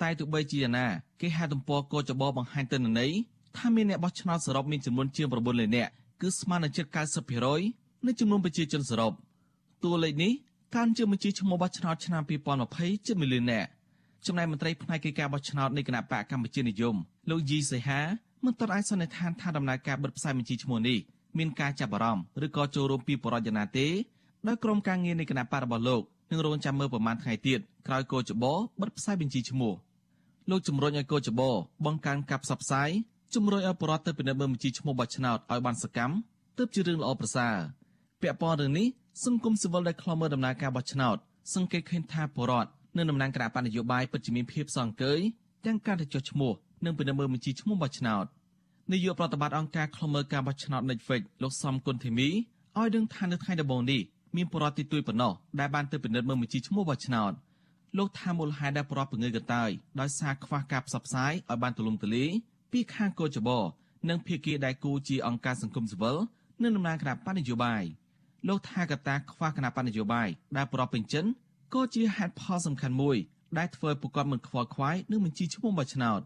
តែទោះបីជាយ៉ាងណាគេហៅទំព័រកោចបបង្ហាញទិន្នន័យថាមានអ្នកបោះឆ្នោតសរុបមានចំនួនជាង9លាននាក់គឺស្មើនឹងជិត90%នៃចំនួនប្រជាជនសរុបតួលេខនេះកើនជាងបញ្ជីឈ្មោះបោះឆ្នោតឆ្នាំ2020ជិត1លាននាក់ចំណែកមន្ត្រីផ្នែកកិច្ចការបោះឆ្នោតនៃគណៈបកកម្ពុជានិយមលោកយីសីហា មិនទាន់អាចសន្និដ្ឋានថាដំណើរការបិទផ្សាយបញ្ជីឈ្មោះនេះមានការចាប់អារម្មណ៍ឬក៏ចូលរួមពីបរិយាណាទេដោយក្រុមការងារនៃគណៈបករបស់លោកនឹងរងចាំមើលប្រមាណថ្ងៃទៀតក្រោយកោចបបិទផ្សាយបញ្ជីឈ្មោះលោកជំរុញឲ្យកោចបបង្កើនការផ្សព្វផ្សាយជំរុញឲ្យបរិវត្តទៅពិនិត្យមើលបញ្ជីឈ្មោះបោះឆ្នោតឲ្យបានសកម្មទើបជារឿងល្អប្រសើរពាក់ព័ន្ធរឿងនេះសង្គមស៊ីវិលដែលខ្លំមើលដំណើរការបោះឆ្នោតសង្កេតឃើញថាបរិវត្តនៅតំណាងគណៈបញ្ញយោបាយពិតជាមានភាពសង្កេយទាំងការទៅចុះឈ្មោះ និងពិនិត្យមើលបញ្ជីឈ្មោះបោះឆ្នោតនាយកប្រតិបត្តិអង្គការខ្លមើការបោះឆ្នោត Netflix លោកសំគុណធីមីឲ្យដឹងថានៅថ្ងៃដំបូងនេះមានបរិវត្តទីទួយប៉ុណ្ណោះដែលបានទៅពិនិត្យមើលបញ្ជីឈ្មោះបោះឆ្នោតលោកថាមូលហេតុដែលបរិវត្តពង្រើកន្តើយដោយសារខ្វះការផ្សព្វផ្សាយឲ្យបានទូលំទូលាយពីខាងកោចបោនិងភាគីដែលគូជាអង្គការសង្គមស៊ីវិលនិងដំណើរគណៈបញ្ញយោបាយលោកថាកត្តាខ្វះគណៈបញ្ញយោបាយដែលបរិវត្តពេញចិនក៏ជាហេតុផលសំខាន់មួយដែលធ្វើឲ្យពួកគាត់មិនខ្វល់ខ្វាយនឹងបញ្ជីឈ្មោះបោះឆ្នោត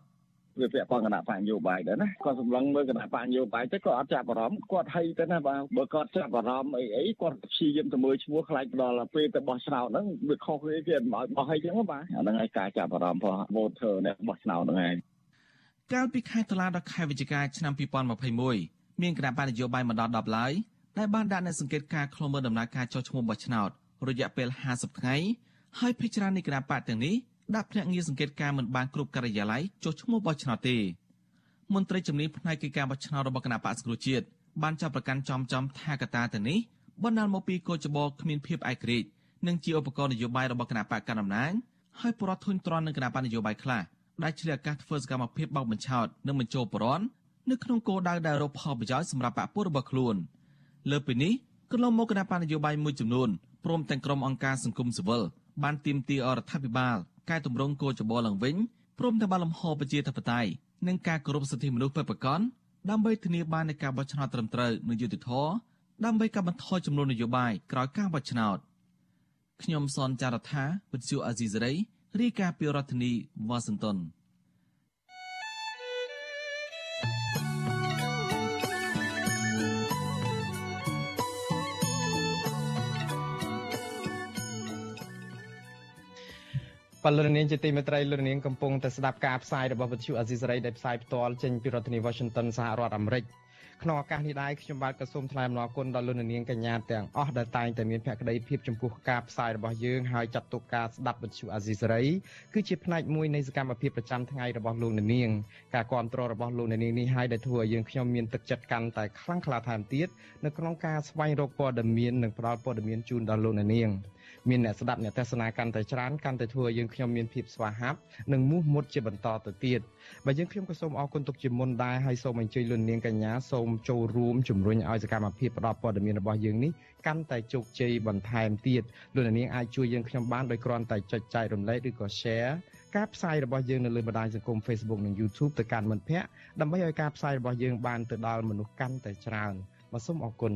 វាពាក់ព័ន្ធគណៈបញ្ញយោបាយដែរណាគាត់សម្លឹងមើលគណៈបញ្ញយោបាយទៅគាត់អត់ចាប់អារម្មណ៍គាត់ហីទៅណាបាទបើគាត់ចាប់អារម្មណ៍អីអីគាត់ព្យាយាមទៅមើលឈ្មោះខ្លាចដល់ពេលទៅបោះឆ្នោតហ្នឹងវាខុសគ្នាគេមិនឲ្យបោះអីចឹងបាទអាហ្នឹងហើយការចាប់អារម្មណ៍របស់ voter អ្នកបោះឆ្នោតហ្នឹងឯងកាលពីខែតុលាដល់ខែវិច្ឆិកាឆ្នាំ2021មានគណៈបញ្ញយោបាយមកដល់10ឡើយដែលបានដាក់អ្នកសង្កេតការខ្លុំមើលដំណើរការចុះឈ្មោះបោះឆ្នោតរយៈពេល50ថ្ងៃហើយភិជានៃគណៈបកទាំងនេះ ដាក់ភ្នាក់ងារសង្កេតការមិនបានគ្រប់ការិយាល័យចុះឈ្មោះបោះឆ្នោតទេមន្ត្រីជំនាញផ្នែកកិច្ចការបោះឆ្នោតរបស់គណៈបកសង្គ្រោះជាតិបានចាប់ប្រកាន់ចំចំថាកតាទៅនេះបណ្ដាលមកពីកោចបោគ្មានភាពឯករាជ្យនិងជាឧបករណ៍នយោបាយរបស់គណៈបកកណ្ដាលអំណាចហើយប្រត់ធុញទ្រាន់នឹងគណៈបកនយោបាយខ្លះដែលឆ្លៀតឱកាសធ្វើសកម្មភាពបោកបញ្ឆោតនិងបញ្ចូលប្រន់នៅក្នុងគោលដៅដែលរកផលប្រយោជន៍សម្រាប់បកពួករបស់ខ្លួនលើពីនេះកន្លងមកគណៈបកនយោបាយមួយចំនួនព្រមទាំងក្រុមអង្គការសង្គមស៊ីវិលបានទាមទារអរដ្ឋាភិបាល កែតម្រង់គោលចំបល់ឡើងវិញព្រមទាំងបានលំហប្រជាធិបតេយ្យនិងការគោរពសិទ្ធិមនុស្សពិតប្រាកដដើម្បីធានាបាននូវការបោះឆ្នោតត្រឹមត្រូវនិងយុត្តិធម៌ដើម្បីកាត់បន្ថយចំនួននយោបាយក្រោយការបោះឆ្នោតខ្ញុំសនចាររថាវិទ្យុអាស៊ីសេរីរាយការណ៍ពីរដ្ឋធានីវ៉ាស៊ីនតោន បលរនាងជាទីមេត្រីលរនាងកំពុងតែស្ដាប់ការផ្សាយរបស់វិទ្យុអាស៊ីសេរីដែលផ្សាយផ្ទាល់ចេញពីរដ្ឋធានី Washington សហរដ្ឋអាមេរិកក្នុងឱកាសនេះដែរខ្ញុំបាទក៏សូមថ្លែងអំណរគុណដល់លោកនាងកញ្ញាទាំងអស់ដែលតែងតែមានភក្ដីភាពចំពោះការផ្សាយរបស់យើងហើយចាត់ទុកការស្ដាប់វិទ្យុអាស៊ីសេរីគឺជាផ្នែកមួយនៃសកម្មភាពប្រចាំថ្ងៃរបស់លោកនាងការគ្រប់គ្រងរបស់លោកនាងនេះហើយដែលធ្វើឲ្យយើងខ្ញុំមានទឹកចិត្តកាន់តែខ្លាំងក្លាថែមទៀតនៅក្នុងការស្វែងរកព័ត៌មាននិងផ្តល់ព័ត៌មានជូនដល់លោកនាង មានអ្នកស្ដាប់អ្នកទស្សនាកាន់តែច្រើនកាន់តែធ្វើឲ្យយើងខ្ញុំមានភាពស្វាហាប់និងមោះមុតជាបន្តទៅទៀតបើយើងខ្ញុំក៏សូមអរគុណទុកជាមុនដែរហើយសូមអញ្ជើញលោកនាងកញ្ញាសូមចូលរួមជំរុញឲ្យសកម្មភាពផ្តល់ព័ត៌មានរបស់យើងនេះកាន់តែជោគជ័យបន្ថែមទៀតលោកនាងអាចជួយយើងខ្ញុំបានដោយគ្រាន់តែចុចចែករំលែកឬក៏ share ការផ្សាយរបស់យើងនៅលើបណ្ដាញសង្គម Facebook និង YouTube ទៅកាន់មិត្តភ័ក្តិដើម្បីឲ្យការផ្សាយរបស់យើងបានទៅដល់មនុស្សកាន់តែច្រើនបាទសូមអរគុណ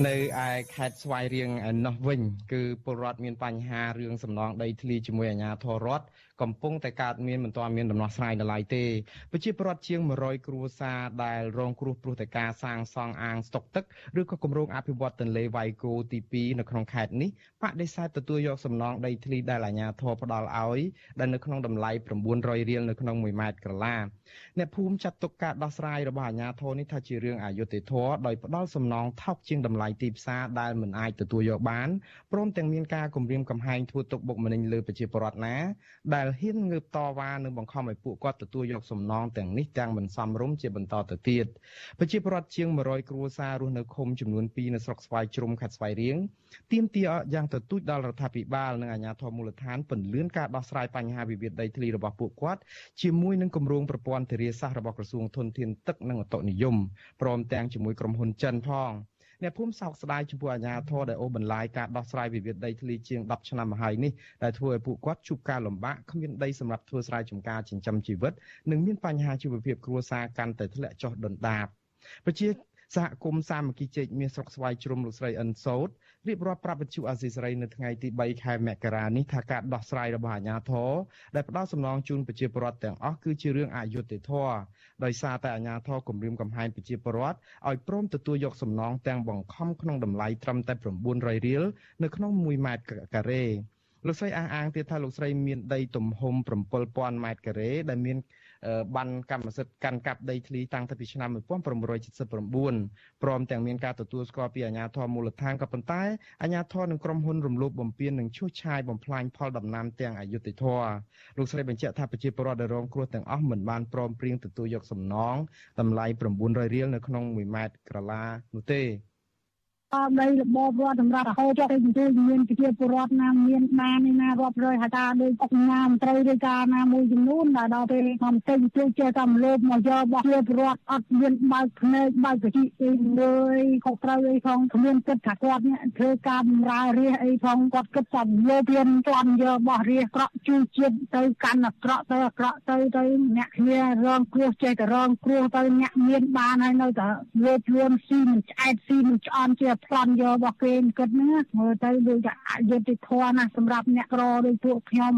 នៅឯខេត្តស្វាយរៀងឯណោះវិញ គឺពលរដ្ឋមានបញ្ហារឿងសំណងដីធ្លីជាមួយអាជ្ញាធររដ្ឋកំពុងតែកើតមានមិនទាន់មានដំណោះស្រាយនៅឡើយទេប្រជាពលរដ្ឋជាង100គ្រួសារដែលរងគ្រោះព្រោះតែការសាងសង់អាងស្តុកទឹកឬក៏គម្រោងអភិវឌ្ឍទន្លេវ៉ៃគោទី2នៅក្នុងខេត្តនេះបដិសេធទទួលយកសំណងដីធ្លីដែលអាជ្ញាធរផ្ដល់ឲ្យដែលនៅក្នុងតម្លៃ900រៀលនៅក្នុង1ម៉ែត្រក្រឡាអ្នកភូមិចាត់ទុកការដោះស្រាយរបស់អាជ្ញាធរនេះថាជារឿងអយុត្តិធម៌ដោយផ្ដល់សំណងថោកជាងតម្លៃទីផ្សារដែលមិនអាចទទួលយកបានព្រមទាំងមានការគំរាមកំហែងធ្វើទុកបុកម្នេញលើប្រជាពលរដ្ឋណាដែលហ៊ានងើបតវ៉ានិងបង្ខំឲ្យពួកគាត់ទទួលយកសំណងទាំងនេះទាំងមិនសមរម្យជាបន្តទៅទៀតប្រជាពលរដ្ឋជាង100គ្រួសាររស់នៅឃុំចំនួន2នៅស្រុកស្វាយជ្រុំខេត្តស្វាយរៀងទាមទារយ៉ាងទទូចដល់រដ្ឋាភិបាលនិងអាជ្ញាធរមូលដ្ឋានពន្យាការដោះស្រាយបញ្ហាវិវាទដីធ្លីរបស់ពួកគាត់ជាមួយនឹងគម្រោងប្រព័ន្ធធារាសាស្ត្ររបស់ក្រសួងធនធានទឹកនិងអូតូនិយមព្រមទាំងជាមួយក្រុមហ៊ុនចិនផង អ្នកភូមិសោកស្ដាយចំពោះអាញាធរដែលអូបន្លាយការដោះស្រាយវិវាទដីធ្លីជាង10ឆ្នាំមកហើយនេះដែលធ្វើឲ្យពួកគាត់ជួបការលំបាកគ្មានដីសម្រាប់ធ្វើស្រែចម្ការចិញ្ចឹមជីវិតនិងមានបញ្ហាជីវភាពគ្រួសារកាន់តែធ្លាក់ចុះដុនដាបប្រជា សហគមន៍សាមគ្គីជែកមានស្រុកស្វាយជ្រុំលោកស្រីអិនសោតរៀបរាប់ប្រាប់វិទ្យុអាស៊ីសេរីនៅថ្ងៃទី3ខែមករានេះថាការដោះស្រាយរបស់អាជ្ញាធរដែលផ្ដល់សំណងជូនប្រជាពលរដ្ឋទាំងអស់គឺជារឿងអយុត្តិធម៌ដោយសារតែអាជ្ញាធរគម្រាមកំហែងប្រជាពលរដ្ឋឲ្យព្រមទទួលយកសំណងទាំងបង្ខំក្នុងតម្លៃត្រឹមតែ900រៀលនៅក្នុង1ម៉ែត្រការ៉េលោកស្រីអះអាងទៀតថាលោកស្រីមានដីទំហំ7000ម៉ែត្រការ៉េដែលមាន បានកម្មសិទ្ធិកាន់កាប់ដីធ្លីតាំងពីឆ្នាំ1979ព្រមទាំងមានការទទួលស្គាល់ពីអាជ្ញាធរមូលដ្ឋានក៏ប៉ុន្តែអាជ្ញាធរនិងក្រុមហ៊ុនរំលោភបំពាននិងឈូសឆាយបំផ្លាញផលដំណាំទាំងអយុត្តិធម៌លោកស្រីបញ្ជាក់ថាប្រជាពលរដ្ឋដែលរងគ្រោះទាំងអស់មិនបានព្រមព្រៀងទទួលយកសំណងតម្លៃ900រៀលនៅក្នុង1ម៉ែត្រក្រឡានោះទេ ដីរបបរដ្ឋសម្រាប់រហូតចុះទៅជួយមានប្រជាពលរដ្ឋណាមានបានណារាប់រយហៅថាដោយអុកញ៉ាមត្រូវឬការណាមួយចំនួនដែលដល់ពេលមកទៅជួយចេះតាមលោកមកយករបស់ប្រជាពលរដ្ឋអត់មានបើកភ្នែកបើកកជីអីលើយខុសត្រូវអីផងគ្មានគិតថាគាត់នេះធ្វើការបម្រើរាជអីផងគាត់គិតថាលោកមានទាន់យករបស់រាជក្រក់ជួយជាតិទៅកាន់អាក្រក់ទៅអាក្រក់ទៅទៅអ្នកគ្នារងគ្រោះចេះតែរងគ្រោះទៅអ្នកមានបានហើយនៅតែលើជួនស៊ីមិនឆ្អែតស៊ីមិនឆ្អន់ជាប្លន់យករបស់គេគិតហ្នឹងមើលទៅដូចតែអយុត្តិធម៌ណាស់សម្រាប់អ្នកក្រដូចពួកខ្ញុំ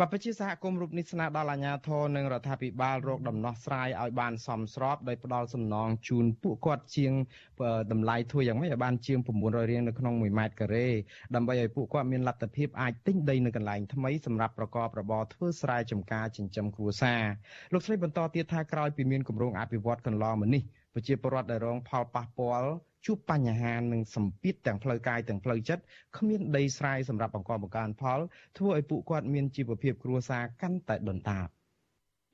បព្វជិសហគមន៍រូបនេះស្នើដល់អាជ្ញាធរនិងរដ្ឋាភិបាលរកដំណោះស្រាយឲ្យបានសមស្របដោយផ្ដល់សំណងជូនពួកគាត់ជាងតម្លៃធ្វើយ៉ាងម៉េចឲ្យបានជាង900រៀលនៅក្នុង1ម៉ែត្រការ៉េដើម្បីឲ្យពួកគាត់មានលទ្ធភាពអាចទិញដីនៅកន្លែងថ្មីសម្រាប់ប្រកបរបរធ្វើស្រែចម្ការចិញ្ចឹមគ្រួសារលោកស្រីបន្តទៀតថាក្រោយពីមានគម្រោងអភិវឌ្ឍកន្លងមកនេះ ប្រជាពលរដ្ឋដែលរងផលប៉ះពាល់ជួបបញ្ហានិងសម្ពាធទាំងផ្លូវកាយទាំងផ្លូវចិត្តគ្មានដីស្រែសម្រាប់បង្កបង្កើនផលធ្វើឲ្យពួកគាត់មានជីវភាពគ្រួសារកាន់តែដុនដាប។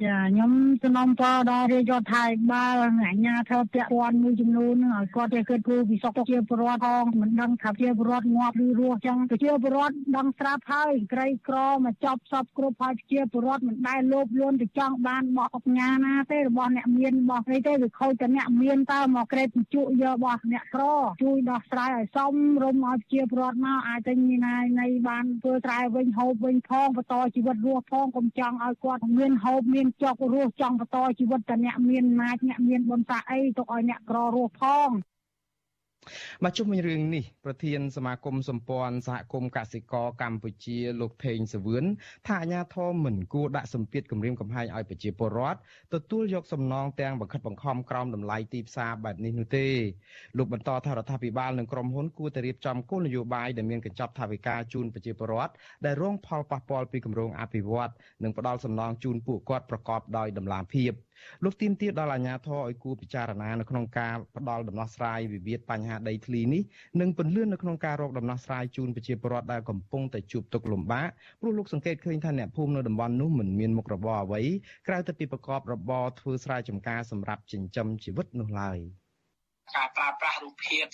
ចាខ្ញុំសំណូមពរដល់រាជរដ្ឋាភិបាលអាជ្ញាធរពាក់ព័ន្ធមួយចំនួនឲ្យគាត់ចេះគិតគូរពីសុខទុក្ខជាពលរដ្ឋផងមិនដឹងថាជាពលរដ្ឋងាប់ឬរស់ចឹងប្រជាពលរដ្ឋដឹងស្រាប់ហើយក្រីក្រមកចប់សពគ្រប់ហើយជាពលរដ្ឋមិនដែលលោភលន់ទៅចង់បានបោះអុកញ៉ាណាទេរបស់អ្នកមានរបស់អីទេវាខូចតែអ្នកមានតើមកក្រេបជក់យករបស់អ្នកក្រជួយដោះស្រាយឲ្យសមរម្យឲ្យជាពលរដ្ឋមកអាចទៅមានណានៃបានធ្វើស្រែវិញហូបវិញផងបន្តជីវិតរស់ផងកុំចង់ឲ្យគាត់មានហូបមានចុករស់ចង់បន្តជីវិតតែអ្នកមានអំណាចអ្នកមានបុណ្យស័ក្តិអីទុកឲ្យអ្នកក្ររស់ផង មកជុំវិញរឿងនេះប្រធានសមាគមសម្ព័ន្ធសហគមន៍កសិករកម្ពុជាលោកថេងសវឿនថាអាញាធមមិនគួរដាក់សម្ពាធគម្រាមកំហែងឲ្យប្រជាពលរដ្ឋទទួលយកសំណងទាំងបង្ខិតបង្ខំក្រោមតម្លៃទីផ្សារបែបនេះនោះទេលោកបន្តថារដ្ឋាភិបាលនិងក្រុមហ៊ុនគួរតែរៀបចំគោលនយោបាយដែលមានកញ្ចប់ថវិកាជូនប្រជាពលរដ្ឋដែលរងផលប៉ះពាល់ពីគម្រោងអភិវឌ្ឍនិងផ្ដល់សំណងជូនពួកគាត់ប្រកបដោយតម្លាភាព។លោកទីមទាដល់អាជ្ញាធរឲ្យគួរពិចារណានៅក្នុងការផ្ដល់ដំណោះស្រាយវិវាទបញ្ហាដីធ្លីនេះនិងពន្លឿននៅក្នុងការរកដំណោះស្រាយជូនប្រជាពលរដ្ឋដែលកំពុងតែជួបទុក្ខលំបាកព្រោះលោកសង្កេតឃើញថាអ្នកភូមិនៅតំបន់នោះមិនមានមុខរបរអ្វីក្រៅតែពីប្រកបរបរធ្វើស្រែចម្ការសម្រាប់ចិញ្ចឹមជីវិតនោះឡើយ។ការប្រើប្រាស់រូបភាព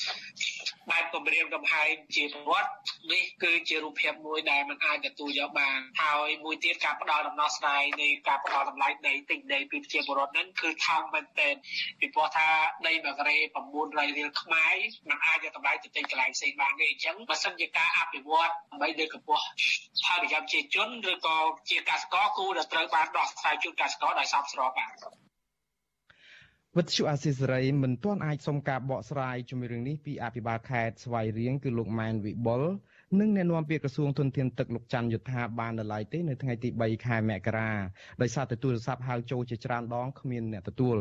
បែបគម្រាមកំហែងជាប្រវត្តិនេះគឺជារូបភាពមួយដែលមិនអាចទទួលយកបានហើយមួយទៀតការផ្ដល់ដំណោះស្រាយនៃការផ្ដល់តម្លៃដីទិញដីពីប្រជាពលរដ្ឋហ្នឹងគឺថោកមែនទែនពីព្រោះថាដីមួយការ៉េ900រៀលខ្មែរមិនអាចយកតម្លៃទៅទិញកន្លែងផ្សេងបានទេអញ្ចឹងបើសិនជាការអភិវឌ្ឍដើម្បីលើកកម្ពស់ផលប្រយោជន៍ប្រជាជនឬក៏ជាកសិករគូដែលត្រូវបានដោះស្រាយជូនកសិករដោយសមស្របបាទ វិទ្យុអាស៊ីសេរីមិនទាន់អាចសុំការបកស្រាយជំរឿងនេះពីអភិបាលខេត្តស្វាយរៀងគឺលោកម៉ែនវិបុលនិងអ្នកនាំពាក្យក្រសួងទុនធានទឹកលោកច័ន្ទយុធាបាននៅឡើយទេនៅថ្ងៃទី3ខែមករាដោយសារតែទូរស័ព្ទហៅចូលជាច្រើនដងគ្មានអ្នកទទួល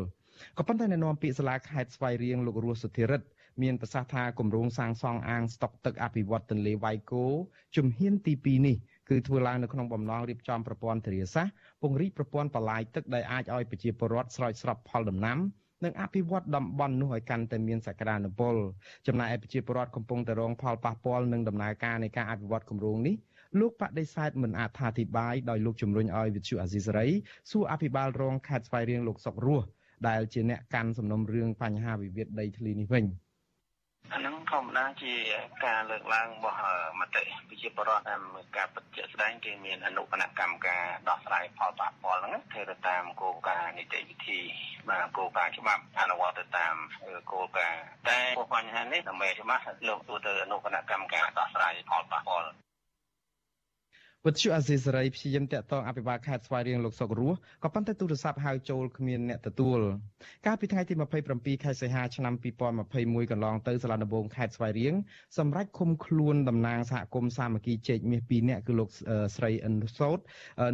ក៏ប៉ុន្តែអ្នកនាំពាក្យសាលាខេត្តស្វាយរៀងលោករស់សុធិរិទ្ធមានប្រសាសន៍ថាគម្រោងសាងសង់អាងស្តុកទឹកអភិវឌ្ឍទន្លេវ៉ៃគោជំហានទី2នេះគឺធ្វើឡើងនៅក្នុងបំណងរៀបចំប្រព័ន្ធធារាសាស្ត្រពង្រីកប្រព័ន្ធបលាយទឹកដែលអាចឲ្យប្រជាពលរដ្ឋស្រោចស្រពផលដំណាំ និងអភិវឌ្ឍតំបន់នោះឲ្យកាន់តែមានសក្តានុពលចំណែកឯប្រជាពលរដ្ឋកំពុងតែរងផលប៉ះពាល់នឹងដំណើរការនៃការអភិវឌ្ឍគម្រោងនេះលោកបដិសេធមិនអត្ថាធិប្បាយដោយលោកជំរុញឲ្យវិទ្យុអាស៊ីសេរីសួរអភិបាលរងខេត្តស្វាយរៀងលោកសុករស់ដែលជាអ្នកកាន់សំណុំរឿងបញ្ហាវិវាទដីធ្លីនេះវិញ។ អាហ្នឹងធម្មតាជាការលើកឡើងរបស់មតិប្រជាពលរដ្ឋតាមការពិតជាក់ស្ដែងគេមានអនុគណៈកម្មការដោះស្រាយផលប៉ះពាល់ហ្នឹងធ្វើទៅតាមគោលការណ៍នីតិវិធីបាទគោលការណ៍ច្បាប់អនុវត្តទៅតាមគោលការណ៍តែបញ្ហានេះដើម្បីច្បាស់លោកទូទៅអនុគណៈកម្មការដោះស្រាយផលប៉ះពាល់ វិទ្យុអាស៊ីសេរីព្យាយាមតាក់ទងអភិបាលខេត្តស្វាយរៀងលោកសុករស់ក៏ប៉ុន្តែទូរស័ព្ទហៅចូលគ្មានអ្នកទទួលកាលពីថ្ងៃទី27ខែសីហាឆ្នាំ2021កន្លងទៅសាលាដំបងខេត្តស្វាយរៀងសម្រាប់ឃុំខ្លួនតំណាងសហគមន៍សាមគ្គីជែកមាស2នាក់គឺលោកស្រីអិនសោត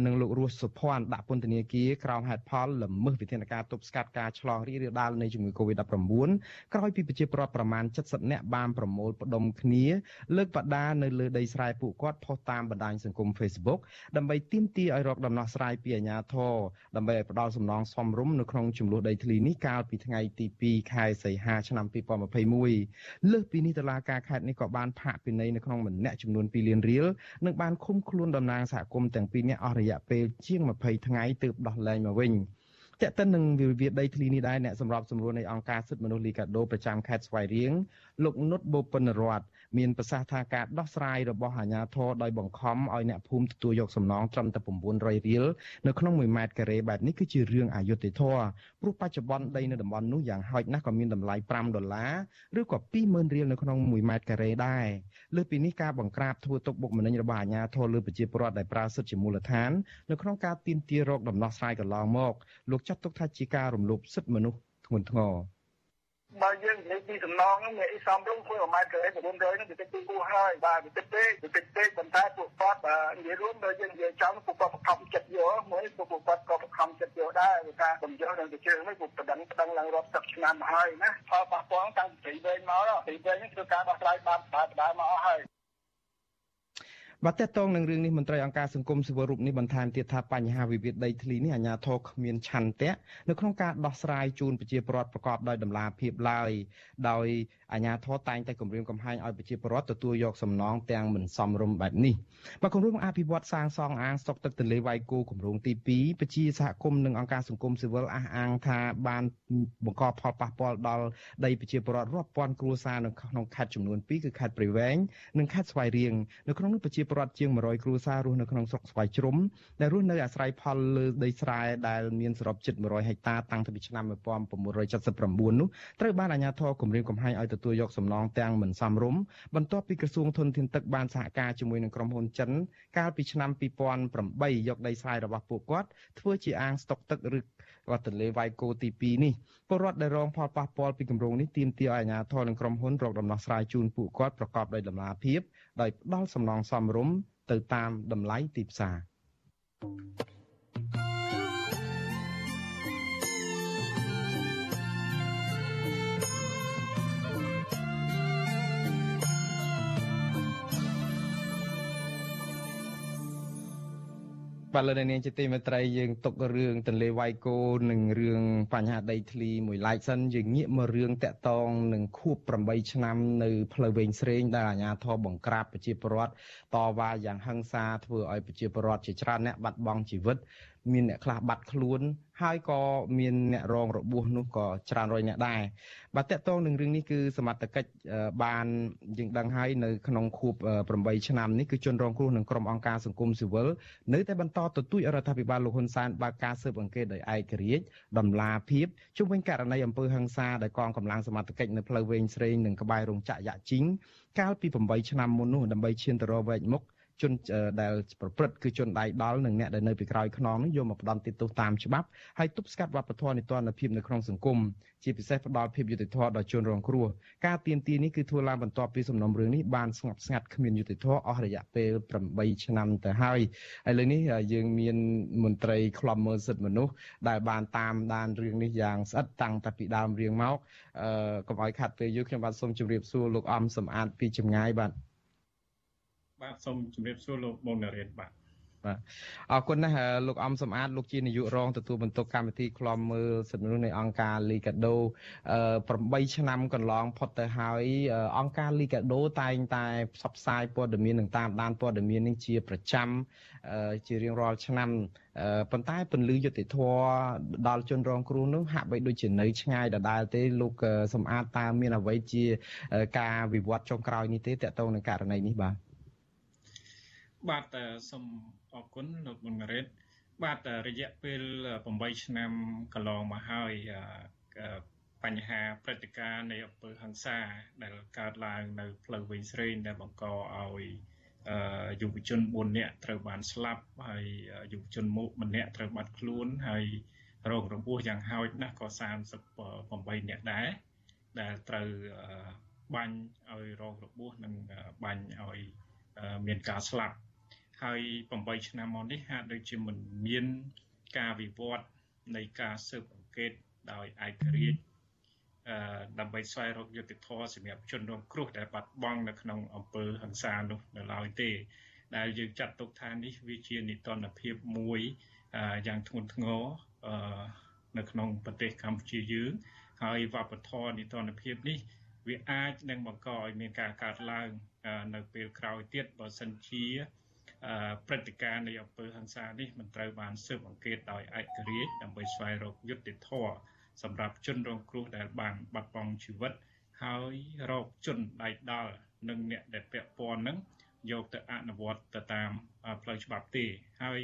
និងលោករស់សុភ័ណ្ឌដាក់ពន្ធនាគារក្រោមហេតុផលល្មើសវិធានការទប់ស្កាត់ការឆ្លងរីករាលដាលនៃជំងឺ Covid-19 ក្រោយពីប្រជាពលរដ្ឋប្រមាណ70នាក់បានប្រមូលផ្ដុំគ្នាលើកបដានៅលើដីស្រែពួកគាត់ផុសតាមបណ្ដាញសង្គម Facebook ដើម្បីទាមទារឲ្យរកដំណោះស្រាយពីអាជ្ញាធរដើម្បីឲ្យផ្ដល់សំណងសមរម្យនៅក្នុងចំនួនដីធ្លីនេះកាលពីថ្ងៃទី2ខែសីហាឆ្នាំ2021លើសពីនេះតុលាការខេត្តនេះក៏បានផាកពិន័យនៅក្នុងម្នាក់ចំនួន2លានរៀលនិងបានឃុំខ្លួនតំណាងសហគមន៍ទាំងពីរនាក់អស់រយៈពេលជាង20ថ្ងៃទើបដោះលែងមកវិញតើតើនឹងវិវាទដីធ្លីនេះដែរអ្នកសម្របសម្រួលនៃអង្គការសិទ្ធិមនុស្សលីកាដូប្រចាំខេត្តស្វាយរៀងលោកនុតបូពិនរត មានប្រសាសន៍ថាការដោះស្រាយរបស់អាជ្ញាធរដោយបង្ខំឲ្យអ្នកភូមិទទួលយកសំណងត្រឹមតែ900រៀលនៅក្នុង1ម៉ែត្រការ៉េបែបនេះគឺជារឿងអយុត្តិធម៌ព្រោះបច្ចុប្បន្នដីនៅតំបន់នោះយ៉ាងហោចណាស់ក៏មានតម្លៃ5ដុល្លារឬក៏20000រៀលនៅក្នុង1ម៉ែត្រការ៉េដែរលើសពីនេះការបង្ក្រាបធ្វើទុកបុកម្នេញរបស់អាជ្ញាធរលើប្រជាពលរដ្ឋដែលប្រើសិទ្ធិជាមូលដ្ឋាននៅក្នុងការទាមទាររកដំណោះស្រាយកន្លងមកលោកចាត់ទុកថាជាការរំលោភសិទ្ធិមនុស្សធ្ងន់ធ្ងរ បើយើងនិយាយពីសំណងហ្នឹងវាអីសំរុំធ្វើ1ម៉ែត្រការ៉េ900ហ្នឹងវាតិចពីគូហើយបាទវាតិចពេកវាតិចពេកប៉ុន្តែពួកគាត់បាទនិយាយរួមដល់យើងនិយាយចំពួកគាត់បង្ខំចិត្តយកមួយពួកគាត់ក៏បង្ខំចិត្តយកដែរ vì ការបំយកនឹងទៅជើងនេះពួកប្រដឹងប្រដឹងឡើងរាប់សិបឆ្នាំមកហើយណាផលប៉ះពាល់តាំងពីវែងមកពីវែងនេះគឺការដោះស្រាយបានបានបានមកអស់ហើយ បាទតើតងនឹងរឿងនេះមន្ត្រីអង្គការសង្គមស៊ីវិលរូបនេះបន្ថែមទៀតថាបញ្ហាវិវាទដីធ្លីនេះអាជ្ញាធរគ្មានឆន្ទៈនៅក្នុងការដោះស្រាយជូនប្រជាពលរដ្ឋប្រកបដោយតម្លាភាពឡើយដោយ អាជ្ញាធរតែងតែគម្រាមកំហែងឲ្យប្រជាពលរដ្ឋទទួលយកសំណងទាំងមិនសមរម្យបែបនេះបាទគម្រោងអភិវឌ្ឍសាងសង់អាងស្តុកទឹកទន្លេវ៉ៃគោគម្រោងទី2ប្រជាសហគមន៍និងអង្គការសង្គមស៊ីវិលអះអាងថាបានបង្កផលប៉ះពាល់ដល់ដីប្រជាពលរដ្ឋរាប់ពាន់គ្រួសារនៅក្នុងខេត្តចំនួន2គឺខេត្តព្រៃវែងនិងខេត្តស្វាយរៀងនៅក្នុងនោះប្រជាពលរដ្ឋជាង100គ្រួសាររស់នៅក្នុងស្រុកស្វាយជ្រុំដែលរស់នៅអាស្រ័យផលលើដីស្រែដែលមានសរុបជិត100ហិកតាតាំងពីឆ្នាំ1979នោះត្រូវបានអាជ្ញាធរគម្រាមកំហែងឲ្យទទួលយកសំណងទាំងមិនសមរម្យបន្ទាប់ពីក្រសួងធនធានទឹកបានសហការជាមួយនឹងក្រុមហ៊ុនចិនកាលពីឆ្នាំ2008យកដីស្រែរបស់ពួកគាត់ធ្វើជាអាងស្តុកទឹកឬក៏ទន្លេវាយគោទី2នេះពលរដ្ឋដែលរងផលប៉ះពាល់ពីគម្រោងនេះទាមទារឲ្យអាជ្ញាធរនិងក្រុមហ៊ុនរកដំណោះស្រាយជូនពួកគាត់ប្រកបដោយតម្លាភាពដោយផ្ដល់សំណងសមរម្យទៅតាមតម្លៃទីផ្សារ។ បាទលោកនាងជាទីមេត្រីយើងទុករឿងទន្លេវាយគោនិងរឿងបញ្ហាដីធ្លីមួយឡែកសិនយើងងាកមករឿងតាក់តងនឹងខួប8ឆ្នាំនៅផ្លូវវែងស្រេងដែលអាជ្ញាធរបង្ក្រាបប្រជាពលរដ្ឋតវ៉ាយ៉ាងហិង្សាធ្វើឲ្យប្រជាពលរដ្ឋជាច្រើនអ្នកបាត់បង់ជីវិត មានអ្នកខ្លះបាត់ខ្លួន ហើយក៏មានអ្នករងរបួសនោះក៏ច្រើនរយអ្នកដែរបាទតកតងនឹងរឿងនេះគឺសមត្ថកិច្ចបានយើងដឹងហើយនៅក្នុងខួប8ឆ្នាំនេះគឺជនរងគ្រោះនឹងក្រុមអង្គការសង្គមស៊ីវិលនៅតែបន្តទទូចរដ្ឋាភិបាលលោកហ៊ុនសែនបើកការស៊ើបអង្កេតដោយឯករាជ្យដំឡាភាពជុំវិញករណីអំពើហិង្សាដោយកងកម្លាំងសមត្ថកិច្ចនៅផ្លូវវែងស្រេងនិងក្បែររោងចក្រយ៉ាក់ជីងកាលពី8ឆ្នាំមុននោះដើម្បីឈានទៅរកវែកមុខ ជនដែលប្រព្រឹត្តគឺជនដៃដល់និងអ្នកដែលនៅពីក្រោយខ្នងនោះយកមកផ្ដន់ទោសតាមច្បាប់ហើយទប់ស្កាត់វប្បធម៌នីតិរដ្ឋភាពនៅក្នុងសង្គមជាពិសេសផ្ដល់ភាពយុត្តិធម៌ដល់ជនរងគ្រោះការទៀមទានេះគឺធ្វើឡើងបន្ទាប់ពីសំណុំរឿងនេះបានស្ងប់ស្ងាត់គ្មានយុត្តិធម៌អស់រយៈពេល8ឆ្នាំទៅហើយហើយលើនេះយើងមានមន្ត្រីខ្លំមើលសិទ្ធិមនុស្សដែលបានតាមដានរឿងនេះយ៉ាងស្អិតតាំងតែពីដើមរឿងមកអឺកុំឲ្យខាត់ពេលយូរខ្ញុំបាទសូមជម្រាបសួរលោកអំសំអាតពីចម្ងាយបាទ បាទសូមជម្រាបសួរលោកមុននរិនបាទបាទអរគុណណាស់លោកអំសំអាតលោកជានាយករងទទួលបន្ទុកកម្មវិធីខ្លំមើលសិទ្ធិមនុស្សនៃអង្គការលីកាដូ8ឆ្នាំកន្លងផុតទៅហើយអង្គការលីកាដូតែងតែផ្សព្វផ្សាយព័ត៌មាននិងតាមដានព័ត៌មាននេះជាប្រចាំជារៀងរាល់ឆ្នាំប៉ុន្តែពន្លឺយុតិធធដល់ជនរងគ្រោះនោះហាក់បីដូចជានៅឆ្ងាយដដែលទេលោកសំអាតតើមានអ្វីជាការវិវត្តចុងក្រោយនេះទេតកតងនឹងករណីនេះបាទ បាទសូមអរគុណលោកមុនម៉ារ៉េតបាទរយៈពេល8ឆ្នាំកន្លងមកហើយបញ្ហាព្រឹត្តិការណ៍នៃអំពើហិង្សាដែលកើតឡើងនៅផ្លូវវិញស្រេងដែលបង្កឲ្យយុវជន4នាក់ត្រូវបានស្លាប់ហើយយុវជនមុខម្នាក់ត្រូវបាត់ខ្លួនហើយរងរបួសយ៉ាងហោចណាស់ក៏38នាក់ដែរដែលត្រូវបាញ់ឲ្យរងរបួសនិងបាញ់ឲ្យមានការស្លាប់ ហើយ8ឆ្នាំមកនេះហាក់ដូចជាមិនមានការវិវត្តនៃការស៊ើបអង្កេតដោយឯករាជ្យអឺដើម្បីស្វែងរកយុត្តិធម៌សម្រាប់ជនរងគ្រោះដែលបាត់បង់នៅក្នុងអំពើហិង្សានោះនៅឡើយទេ ដែលយើងចាត់ទុកថានេះវាជានីតិរដ្ឋភាពមួយយ៉ាងធ្ងន់ធ្ងរនៅក្នុងប្រទេសកម្ពុជាយើងហើយវប្បធម៌នីតិរដ្ឋភាពនេះវាអាចនឹងបង្កឲ្យមានការកើតឡើងនៅពេលក្រោយទៀតបើសិនជា ព្រឹត្តិការណ៍នៃអំពើហិង្សានេះមិនត្រូវបានស៊ើបអង្កេតដោយឯករាជ្យដើម្បីស្វែងរកយុត្តិធម៌សម្រាប់ជនរងគ្រោះដែលបានបាត់បង់ជីវិត ហើយរកជនដៃដល់និងអ្នកដែលពាក់ព័ន្ធនឹងយកទៅអនុវត្តទៅតាមផ្លូវច្បាប់ទេ ហើយ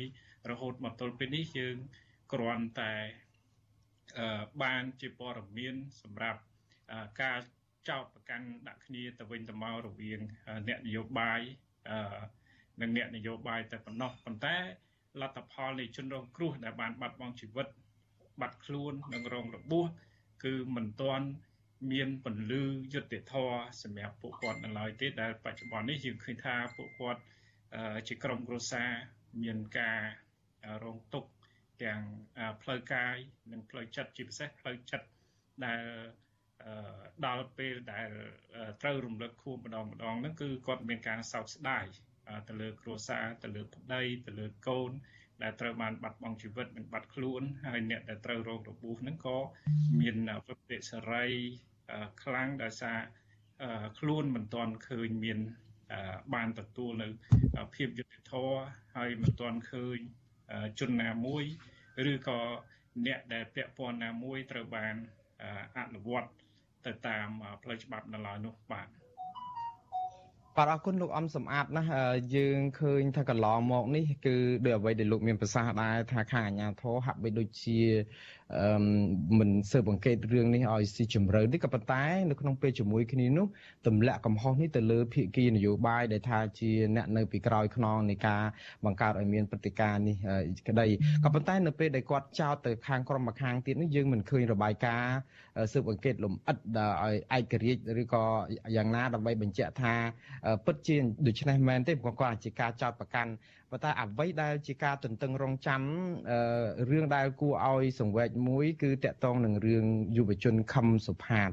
រហូតមកទល់ពេលនេះយើងគ្រាន់តែបានជាព័ត៌មានសម្រាប់ការចោទប្រកាន់ដាក់គ្នាទៅវិញទៅមករវាងអ្នកនយោបាយអឺ និងអ្នកនយោបាយតែប៉ុណ្ណោះប៉ុន្តែលទ្ធផលនៃជនរងគ្រោះដែលបានបាត់បង់ជីវិតបាត់ខ្លួននិងរងរបួសគឺមិនទាន់មានពន្លឺយុត្តិធម៌សម្រាប់ពួកគាត់នៅឡើយទេដែលបច្ចុប្បន្ននេះយើងឃើញថាពួកគាត់ជាក្រុមគ្រួសារមានការរងទុក្ខទាំងផ្លូវកាយនិងផ្លូវចិត្តជាពិសេសផ្លូវចិត្តដែលដល់ពេលដែលត្រូវរំលឹកខួបម្ដងម្ដងហ្នឹងគឺគាត់មានការសោកស្ដាយ ទៅលើគ្រួសារទៅលើប្តីទៅលើកូន ដែលត្រូវបានបាត់បង់ជីវិតនិងបាត់ខ្លួនហើយអ្នកដែលត្រូវរងរបួសហ្នឹងក៏មានវិបត្តិសេរីខ្លាំងដោយសារខ្លួនមិនទាន់ឃើញមានបានទទួលនៅភាពយុត្តិធម៌ហើយមិនទាន់ឃើញជនណាមួយឬក៏អ្នកដែលពាក់ព័ន្ធណាមួយត្រូវបានអនុវត្តទៅតាមផ្លូវច្បាប់នៅឡើយនោះបាទ បាទអរគុណលោកអំសំអាតណាស់យើងឃើញថាកន្លងមកនេះគឺដោយអ្វីដែលលោកមានប្រសាសន៍ដែរថាខាងអាជ្ញាធរហាក់បីដូចជាអឺមិនស៊ើបអង្កេតរឿងនេះឲ្យស៊ីជម្រៅនេះក៏ប៉ុន្តែនៅក្នុងពេលជាមួយគ្នានោះទម្លាក់កំហុសនេះទៅលើភាគីនយោបាយដែលថាជាអ្នកនៅពីក្រោយខ្នងនៃការបង្កើតឲ្យមានព្រឹត្តិការណ៍នេះក្តីក៏ប៉ុន្តែនៅពេលដែលគាត់ចោទទៅខាងក្រុមម្ខាងទៀតនេះយើងមិនឃើញរបាយការណ៍ស៊ើបអង្កេតលំអិតឲ្យឯករាជ្យឬក៏យ៉ាងណាដើម្បីបញ្ជាក់ថាពិតជាដូច្នេះមែនទេព្រោះគាត់អាចជាការចោទប្រកាន់ប៉ុន្តែអ្វីដែលជាការទន្ទឹងរង់ចាំរឿងដែលគួរឲ្យសង្វេគមួយ គឺតកតងនឹងរឿងយុវជនខឹមសុផាត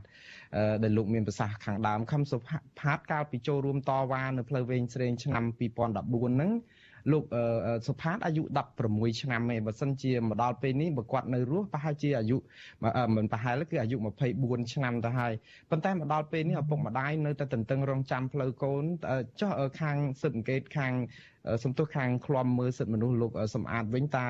ដែលលោកមានប្រសាសន៍ខាងដើមខឹមសុផាតកាលពីចូលរួមតវ៉ានៅផ្លូវវែងស្រេងឆ្នាំ2014ហ្នឹងលោកសុផាតអាយុ16ឆ្នាំឯងបើសិនជាមកដល់ពេលនេះបើគាត់នៅរស់ប្រហែលជាអាយុមិនប្រហែលគឺអាយុ24ឆ្នាំទៅហើយប៉ុន្តែមកដល់ពេលនេះឪពុកម្ដាយនៅតែតន្ទឹងរង់ចាំផ្លូវកូនចុះខាងសិទ្ធិអង្កេតខាង សំទុះខាងឃ្លាំមើលសិទ្ធិមនុស្សលោកសំអាតវិញតើ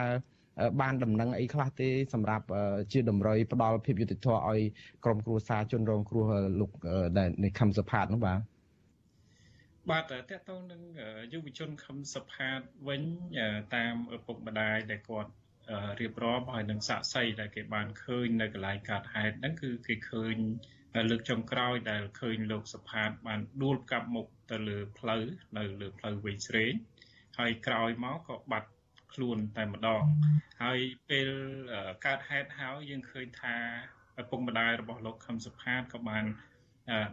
បានដំណឹងអីខ្លះទេសម្រាប់ជាតម្រុយផ្ដល់ភាពយុត្តិធម៌ឲ្យក្រុមគ្រួសារជនរងគ្រោះលោកដែលនៃខំសផាតនោះបាទបាទតកតងនឹងយុវជនខំសផាតវិញតាមឪពុកម្ដាយដែលគាត់រៀបរាប់ហើយនឹងសាក់សីដែលគេបានឃើញនៅកន្លែងកើតហេតុហ្នឹងគឺគេឃើញលើកចុងក្រោយដែលឃើញលោកសផាតបានដួលកាប់មុខទៅលើផ្លូវនៅលើផ្លូវវិញស្រេង ហើយក្រោយមកក៏បាត់ខ្លួនតែម្ដងហើយពេលកើតហេតុហើយយើងឃើញថាឪពុកម្ដាយរបស់លោកខឹមសុផាតក៏បាន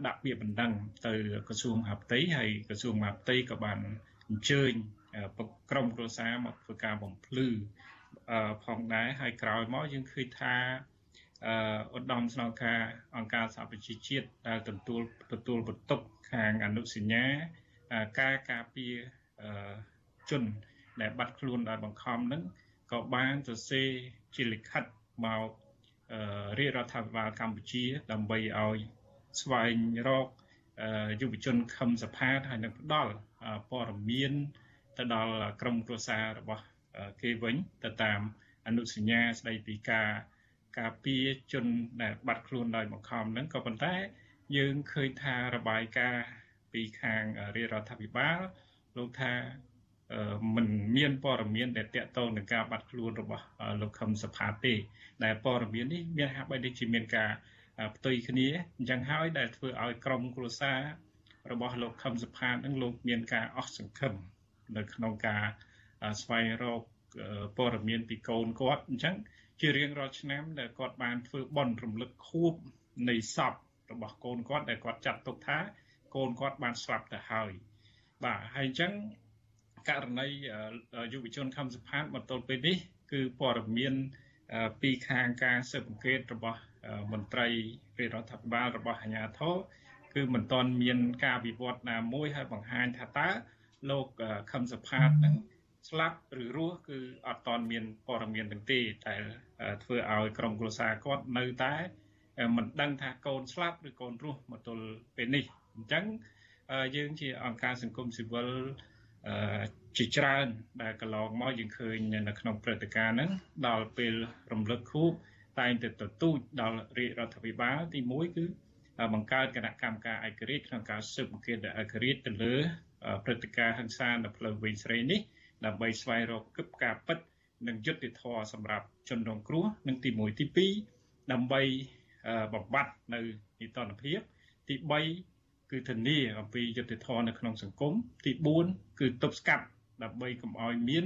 ដាក់ពាក្យបណ្ដឹងទៅក្រសួងមហាផ្ទៃហើយក្រសួងមហាផ្ទៃក៏បានអញ្ជើញក្រុមគ្រួសារមកធ្វើការបំភ្លឺផងដែរហើយក្រោយមកយើងឃើញថាឧត្តមស្នងការអង្គការសហប្រជាជាតិដែលទទួលទទួលបន្ទុកខាងអនុសញ្ញាការការពារ ជនដែលបាត់ខ្លួនដោយបង្ខំនឹងក៏បានសរសេរជាលិខិតមករាជរដ្ឋាភិបាលកម្ពុជា ដើម្បីឲ្យស្វែងរកយុវជនខឹមសផាតហើយនឹងផ្ដល់ព័ត៌មានទៅដល់ក្រុមគ្រួសាររបស់គេវិញទៅតាមអនុសញ្ញាស្ដីពីការការពារជនដែលបាត់ខ្លួនដោយបង្ខំហ្នឹងក៏ប៉ុន្តែ យើងឃើញថារបាយការណ៍ពីខាងរាជរដ្ឋាភិបាលលោកថា មិនមានព័ត៌មានដែលតាក់ទងនឹងការបាត់ខ្លួនរបស់លោកខឹមសផាទេ ដែលព័ត៌មាននេះមានហាក់បីដូចជាមានការផ្ទុយគ្នាអញ្ចឹងហើយដែលធ្វើឲ្យក្រុមគ្រួសាររបស់លោកខឹមសុផាតនឹងលោកមានការអស់សង្ឃឹមនៅក្នុងការស្វែងរកព័ត៌មានពីកូនគាត់អញ្ចឹងជារៀងរាល់ឆ្នាំដែលគាត់បានធ្វើបន់រំលឹកខួបនៃសពរបស់កូនគាត់ដែលគាត់ចាត់ទុកថាកូនគាត់បានស្លាប់ទៅហើយបាទហើយអញ្ចឹង ករណីយុវជនខំសុផាតមកទល់ពេលនេះ គឺព័ត៌មានពីខាងការស៊ើបអង្កេតរបស់មន្ត្រីរាជរដ្ឋាភិបាលរបស់អាជ្ញាធរគឺមិនទាន់មានការវិវត្តណាមួយហើយបង្ហាញថាតើលោកខឹមសុផាតនឹងស្លាប់ឬរស់គឺអត់ទាន់មានព័ត៌មានទាំងទេតែធ្វើឲ្យក្រុមគ្រួសារគាត់នៅតែមិនដឹងថាកូនស្លាប់ឬកូនរស់មកទល់ពេលនេះអញ្ចឹងយើងជាអង្គការសង្គមស៊ីវិល ជាច្រើនដែលកន្លងមកយើងឃើញនៅក្នុងព្រឹត្តិការណ៍ហ្នឹងដល់ពេលរំលឹកខួបតែងតែទទូចដល់រាជរដ្ឋាភិបាលទី1គឺបង្កើតគណៈកម្មការឯករាជ្យក្នុងការស៊ើបអង្កេតឯករាជ្យទៅលើព្រឹត្តិការណ៍ហិង្សានៅផ្លូវវិញស្រីនេះដើម្បីស្វែងរកគឹបការពិតនិងយុត្តិធម៌សម្រាប់ជនរងគ្រោះនិងទី1ទី2ដើម្បីបំបត្តិនៅនីតិរដ្ឋភាពទី3 គឺធានាអំពីយុត្តិធម៌នៅក្នុងសង្គមទី4គឺទប់ស្កាត់ដើម្បីកុំឲ្យមាន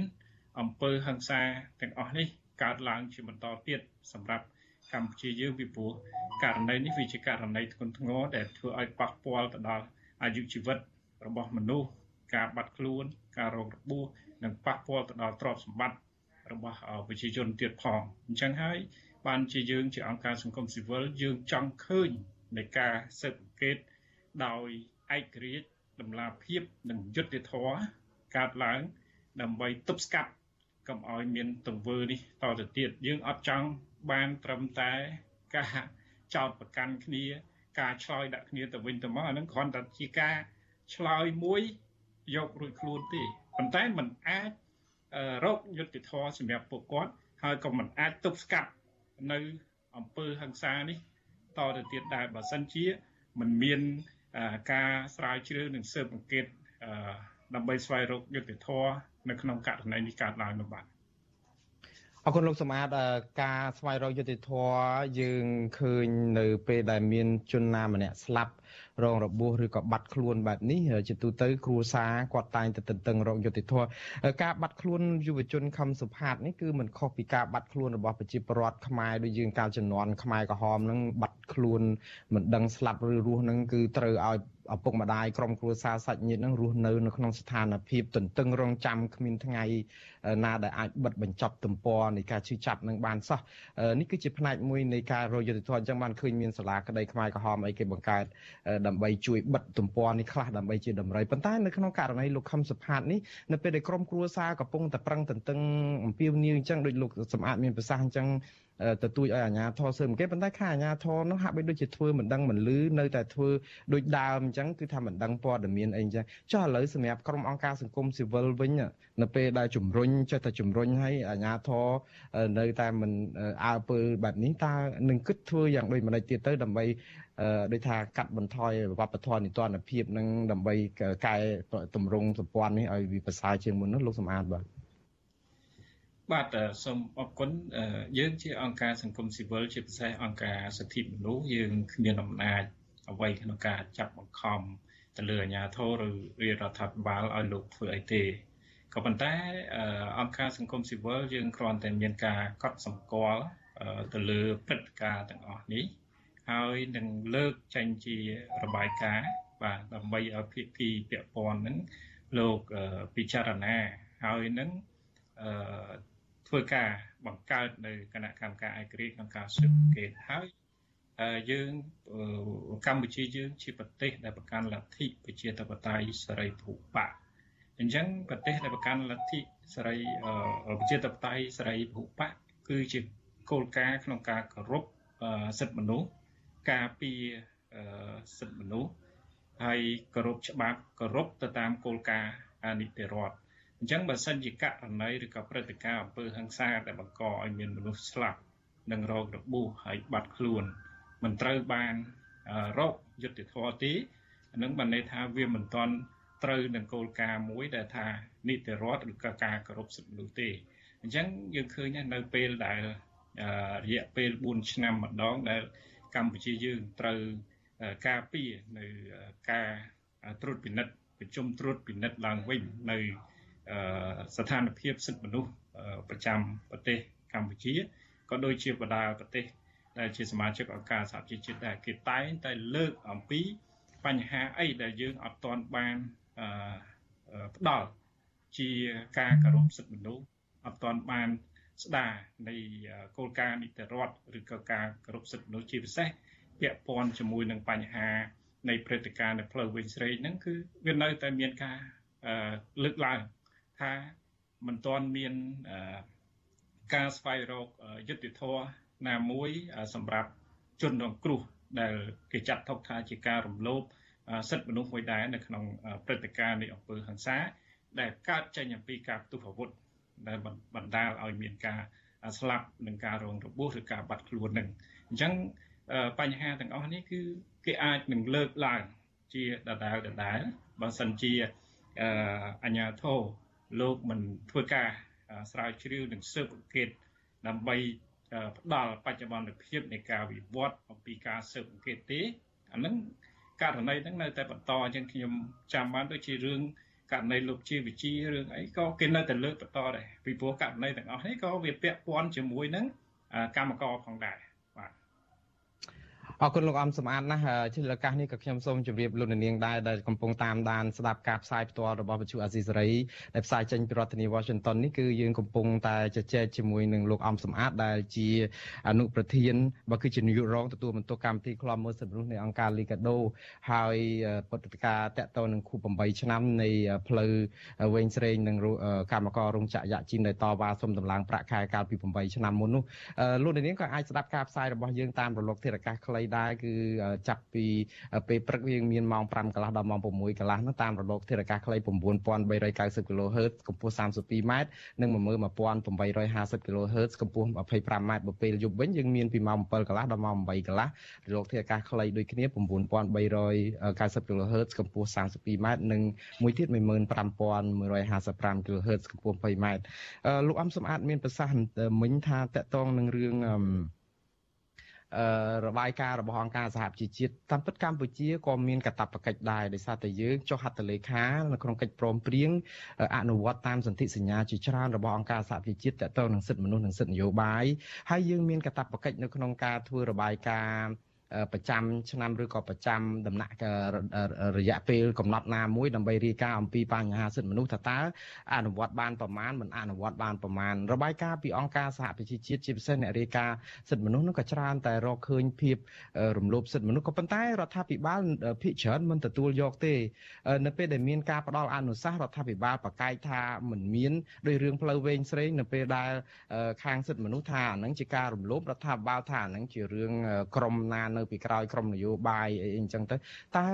អំពើហិង្សាទាំងអស់នេះកើតឡើងជាបន្តទៀតសម្រាប់កម្ពុជាយើងពីព្រោះករណីនេះវាជាករណីធ្ងន់ធ្ងរដែលធ្វើឲ្យប៉ះពាល់ទៅដល់អាយុជីវិតរបស់មនុស្សការបាត់ខ្លួន ការរងរបួសនិងប៉ះពាល់ទៅដល់ទ្រព្យសម្បត្តិរបស់ប្រជាជនទៀតផងអញ្ចឹងហើយបានជាយើងជាអង្គការសង្គមស៊ីវិលយើងចង់ឃើញនៃការស៊ើបអង្កេត ដោយឯករាជ្យតម្លាភាពនិងយុត្តិធម៌កើតឡើងដើម្បីទប់ស្កាត់កុំឲ្យមានទង្វើនេះតទៅទៀតយើងអត់ចង់បានត្រឹមតែការចោតប្រកាន់គ្នា ការឆ្លើយដាក់គ្នាទៅវិញទៅមកអានឹងគ្រាន់តែជាការឆ្លើយមួយយករួចខ្លួនទេប៉ុន្តែมันអាចរកយុត្តិធម៌សម្រាប់ពួកគាត់ហើយក៏มันអាចទប់ស្កាត់នៅអំពើហិង្សានេះតទៅទៀតដែរបើសិនជាมันមាន ការស្រាវជ្រាវនិងស៊ើបអង្កេតដើម្បីស្វែងរកយុត្តិធម៌នៅក្នុងករណីនេះកើតឡើងនោះបាទ អរគុណលោកសម្អាតការស្វែងរកយុត្តិធម៌យើងឃើញនៅពេលដែលមានជនណាម្នាក់ស្លាប់រងរបួសឬក៏បាត់ខ្លួនបែបនេះជាទូទៅគ្រួសារគាត់តែងតែទន្ទឹងរកយុត្តិធម៌ការបាត់ខ្លួនយុវជនខំសុផាតនេះគឺមិនខុសពីការបាត់ខ្លួនរបស់ប្រជាពលរដ្ឋខ្មែរដូចយើងកាលជំនាន់ខ្មែរក្រហមនឹងបាត់ខ្លួនមិនដឹងស្លាប់ឬរស់នឹងគឺត្រូវឲ្យ ឪពុកម្ដាយក្រុមគ្រួសារសាច់ញាតិនឹងរស់នៅនៅក្នុងស្ថានភាពទន្ទឹងរង់ចាំគ្មានថ្ងៃណាដែលអាចបិទបញ្ចប់ទំព័រនៃការជឿចាប់នឹងបានសោះនេះគឺជាផ្នែកមួយនៃការរយុទ្ធធម៌អញ្ចឹងបានឃើញមានសាលាក្តីខ្មែរក្រហមអីគេបង្កើតដើម្បីជួយបិទទំព័រនេះខ្លះដើម្បីជាតម្រុយប៉ុន្តែនៅក្នុងករណីលោកខឹមសុផាតនេះនៅពេលដែលក្រុមគ្រួសារកំពុងតែប្រឹងទន្ទឹងអំពាវនាវអញ្ចឹងដូចលោកសម្អាតមានប្រសាសន៍អញ្ចឹងទទូចឲ្យអាជ្ញាធរស៊ើបអង្កេតប៉ុន្តែខាអាជ្ញាធរនោះហាក់បីដូចជាធ្វើមិនដឹងមិនលឺនៅតែធ្វើដូចដើមអញ្ចឹងគឺថាមិនដឹងព័ត៌មានអីអញ្ចឹងចុះឥឡូវសម្រាប់ក្រុមអង្គការសង្គមស៊ីវិលវិញនៅពេលដែលជំរុញចេះតែជំរុញឲ្យអាជ្ញាធរនៅតែមិនអើពើបែបនេះតើនឹងគិតធ្វើយ៉ាងដូចម្តេចទៀតទៅដើម្បីដូចថាកាត់បន្ថយវប្បធម៌នីតិរដ្ឋភាពនឹងដើម្បីកែតម្រង់សម្ព័ន្ធនេះឲ្យវាប្រសើរជាងមុននោះលោកសំអាតបាទបាទសូមអរគុណយើងជាអង្គការសង្គមស៊ីវិលជាពិសេសអង្គការសិទ្ធិមនុស្សយើងគ្មានអំណាច អ្វីក្នុងការចាប់បង្ខំទៅលើអាជ្ញាធរឬរាជរដ្ឋាភិបាលឲ្យលោកធ្វើអីទេក៏ប៉ុន្តែអង្គការសង្គមស៊ីវិលយើងគ្រាន់តែមានការកត់សម្គាល់ទៅលើព្រឹត្តិការណ៍ទាំងអស់នេះហើយនឹងលើកចេញជារបាយការណ៍បាទដើម្បីឲ្យភាគីពាក់ព័ន្ធនឹងលោកពិចារណាហើយនឹងអឺធ្វើការបង្កើតនៅគណៈកម្មការឯករាជ្យក្នុងការស៊ើបអង្កេតហើយ យើងកម្ពុជាយើងជាប្រទេសដែលប្រកាន់លទ្ធិប្រជាធិបតេយ្យសេរីភូបៈអញ្ចឹងប្រទេសដែលប្រកាន់លទ្ធិសេរីប្រជាធិបតេយ្យសេរីភូបៈគឺជាគោលការណ៍ក្នុងការគោរពសិទ្ធិមនុស្សការពារសិទ្ធិមនុស្សហើយគោរពច្បាប់គោរពទៅតាមគោលការណ៍នីតិរដ្ឋអញ្ចឹងបើសិនជាករណីឬក៏ព្រឹត្តិការណ៍អំពើហិង្សាដែលបង្កឲ្យមានមនុស្សស្លាប់និងរងរបួសហើយបាត់ខ្លួន មិនត្រូវបានរកយុត្តិធម៌ទេនឹងបានន័យថាវាមិនទាន់ត្រូវនឹងគោលការណ៍មួយដែលថានីតិរដ្ឋឬក៏ការគោរពសិទ្ធិមនុស្សទេអញ្ចឹងយើងឃើញនៅពេលដែលរយៈពេល4ឆ្នាំម្ដងដែលកម្ពុជាយើងត្រូវការពារនៅការត្រួតពិនិត្យប្រជុំត្រួតពិនិត្យឡើងវិញនៅស្ថានភាពសិទ្ធិមនុស្សប្រចាំប្រទេសកម្ពុជាក៏ដូចជាបណ្ដាប្រទេស ដែលជាសមាជិកអង្គការសហជីវជាតិដែរគេតែងតែលើកអំពីបញ្ហាអីដែលយើងអត់ទាន់បានផ្ដល់ជាការគោរពសិទ្ធិមនុស្សអត់ទាន់បានស្ដារនៃគោលការណ៍នីតិរដ្ឋឬក៏ការគោរពសិទ្ធិមនុស្សជាពិសេសពាក់ព័ន្ធជាមួយនឹងបញ្ហានៃព្រឹត្តិការណ៍នៅផ្លូវវិញស្រេកហ្នឹងគឺវានៅតែមានការលើកឡើងថាមិនទាន់មានការស្វែងរកយុត្តិធម៌ ណាមួយសម្រាប់ជនរងគ្រោះដែលគេចាត់ទុកថាជាការរំលោភសិទ្ធិមនុស្សមួយដែរនៅក្នុងព្រឹត្តិការណ៍នៃអង្គើហ ংস ាដែលកើតចេញអំពីការផ្ទុះអាវុធដែលបណ្ដាលឲ្យមានការស្លាប់និងការរងរបួសឬការបាត់ខ្លួននឹងអញ្ចឹងបញ្ហាទាំងអស់នេះគឺគេអាចនឹងលើកឡើងជាដដែលដដែលបើសិនជាអញ្ញាធោលោកមិនធ្វើការស្រាវជ្រាវនិងស៊ើបអង្កេតដើម្បី ផ្ដល់បច្ចុប្បន្នភាពនៃការវិវត្តអំពីការស៊ើបអង្កេតទេអានឹងករណីហ្នឹងនៅតែបន្តអញ្ចឹងខ្ញុំចាំបានដូចជារឿងករណីលោកជាវិជារឿងអីក៏គេនៅតែលើកបន្តដែរពីព្រោះករណីទាំងអស់នេះក៏វាពាក់ព័ន្ធជាមួយនឹងកម្មករផងដែរ អរគុណលោកអំសំអាតណាស់ជាលកាសនេះក៏ខ្ញុំសូមជម្រាបលោកនាងដែរដែលកំពុងតាមដានស្ដាប់ការផ្សាយផ្ទាល់របស់វិទ្យុអាស៊ីសេរីដែលផ្សាយចេញពីរដ្ឋធានី Washington នេះគឺយើងកំពុងតែជជែកជាមួយនឹងលោកអំសំអាតដែលជាអនុប្រធានបើគឺជានាយករងទទួលបន្ទុកកម្មវិធីខ្លំមើលសិទ្ធិមនុស្សនៃអង្គការ Liga do ហើយបទតិកាតកតនឹងខួប8ឆ្នាំនៃផ្លូវវែងស្រេងនិងកម្មកររោងចក្រយ៉ាជីនដែលតវ៉ាសុំដំឡើងប្រាក់ខែកាលពី8ឆ្នាំមុននោះលោកនាងក៏អាចស្ដាប់ការផ្សាយរបស់យើងតាមរលកធាតុអាកាសខ្លីដែរគឺចាប់ពីពេលព្រឹកយើងមានម៉ោង5កន្លះដល់ម៉ោង6កន្លះហ្នឹងតាមរលកធាតុអាកាសខ្លី9390 kHz កម្ពស់ 32ម៉ែត្រនិង11850 kHz កម្ពស់ 25ម៉ែត្របើពេលយប់វិញយើងមានពីម៉ោង7កន្លះដល់ម៉ោង8កន្លះរលកធាតុអាកាសខ្លីដូចគ្នា9390 kHz កម្ពស់ 32ម៉ែត្រនិងមួយទៀត15155 kHz កម្ពស់ 20ម៉ែត្រលោកអំសំអាតមានប្រសាសន៍មិញថាតកតងនឹងរឿងអឺអឺ របាយការណ៍របស់អង្គការសហប្រជាជាតិតាមពិតកម្ពុជាក៏មានកាតព្វកិច្ចដែរដោយសារតែយើងចុះហត្ថលេខានៅក្នុងកិច្ចព្រមព្រៀងអនុវត្តតាមសន្ធិសញ្ញាជាច្រើនរបស់អង្គការសហប្រជាជាតិតទៅនឹងសិទ្ធិមនុស្សនិងសិទ្ធិនយោបាយហើយយើងមានកាតព្វកិច្ចនៅក្នុងការធ្វើរបាយការណ៍ ប្រចាំឆ្នាំឬក៏ប្រចាំដំណាក់រយៈពេលកំណត់ណាមួយដើម្បីរាយការណ៍អំពីបញ្ហាសិទ្ធិមនុស្សថាតើអនុវត្តបានប្រមាណមិនអនុវត្តបានប្រមាណរបាយការណ៍ពីអង្គការសហប្រជាជាតិជាពិសេសអ្នករាយការណ៍សិទ្ធិមនុស្សនោះក៏ច្រើនតែរកឃើញភាពរំលោភសិទ្ធិមនុស្សក៏ប៉ុន្តែរដ្ឋាភិបាលភាគច្រើនមិនទទួលយកទេ នៅពេលដែលមានការផ្ដល់អនុសាសន៍រដ្ឋាភិបាលប្រកែកថាមិនមានដោយរឿងផ្លូវវែងស្រេងនៅពេលដែលខាងសិទ្ធិមនុស្សថាអានឹងជាការរំលោភរដ្ឋាភិបាលថាអានឹងជារឿងក្រមណានៅពីក្រោយក្រមនយោបាយអីអញ្ចឹងទៅតើ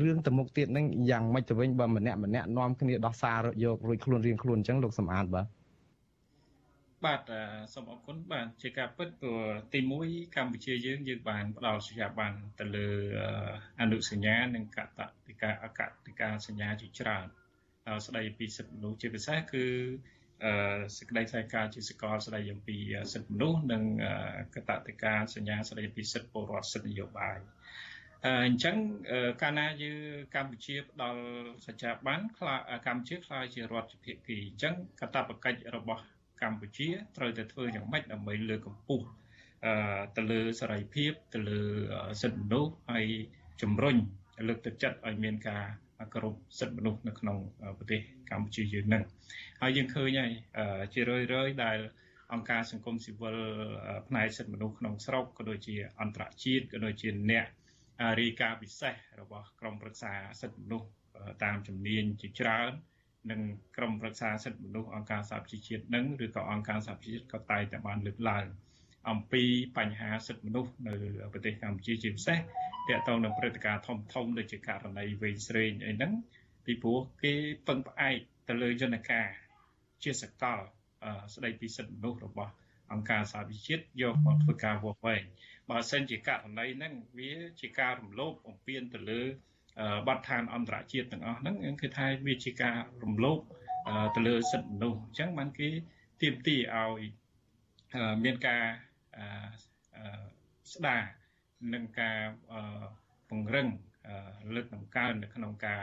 រឿងទៅមុខទៀតនឹងយ៉ាងម៉េចទៅវិញបើម្នាក់ម្នាក់នាំគ្នាដោះសារយករួចខ្លួនរៀងខ្លួនអញ្ចឹងលោកសំអាតបាទបាទសូមអរគុណបាទជាការពិតព្រោះទី1កម្ពុជាយើងយើងបានផ្ដល់សេចក្ដីបានទៅលើអនុសញ្ញានិងកតតិកាអកតិកាសញ្ញាជាច្រើនស្ដីពីសិទ្ធិមនុស្សជាពិសេសគឺ សេចក្តីថ្លែងការណ៍ជាសកលស្តីអំពីសិទ្ធិមនុស្សនិងកតតិកាសញ្ញាស្តីពីសិទ្ធិពលរដ្ឋសិទ្ធិនយោបាយអញ្ចឹងកាលណាយើងកម្ពុជាផ្ដល់សច្ចាប័នខ្លាកម្ពុជាខ្លាយជារដ្ឋភាគីអញ្ចឹងកតបកិច្ចរបស់កម្ពុជាត្រូវតែធ្វើយ៉ាងម៉េចដើម្បីលើកកម្ពស់ទៅលើសេរីភាពទៅលើសិទ្ធិមនុស្សហើយជំរុញលើកទឹកចិត្តឲ្យមានការ គោរពសិទ្ធិមនុស្សនៅក្នុងប្រទេសកម្ពុជាយើងនឹងហើយយើងឃើញហើយជារឿយរឿយដែលអង្គការសង្គមស៊ីវិលផ្នែកសិទ្ធិមនុស្សក្នុងស្រុកក៏ដូចជាអន្តរជាតិក៏ដូចជាអ្នករាយការណ៍ពិសេសរបស់ក្រមប្រឹក្សាសិទ្ធិមនុស្សតាមជំនាញជាច្រើននិងក្រមប្រឹក្សាសិទ្ធិមនុស្សអង្គការសហប្រជាជាតិនឹងឬក៏អង្គការសហប្រជាជាតិក៏តែងតែបានលើកឡើង អំពីបញ្ហាសិទ្ធិមនុស្សនៅប្រទេសកម្ពុជាជាពិសេសទាក់ទងនឹងព្រឹត្តិការណ៍ធំធំដូចជាករណីវែងស្រេងអីហ្នឹងពីព្រោះគេពឹងផ្អែកទៅលើយន្តការជាសកលស្ដីពីសិទ្ធិមនុស្សរបស់អង្គការសហប្រជាជាតិយកមកធ្វើការវាស់វែងបើសិនជាករណីហ្នឹងវាជាការរំលោភបំពានទៅលើបទដ្ឋានអន្តរជាតិទាំងអស់ហ្នឹងគឺថាវាជាការរំលោភទៅលើសិទ្ធិមនុស្សអញ្ចឹងបានគេទាមទារឲ្យមានការ ស្ដារនិងការពង្រឹងលើកតម្កើងនៅក្នុងការ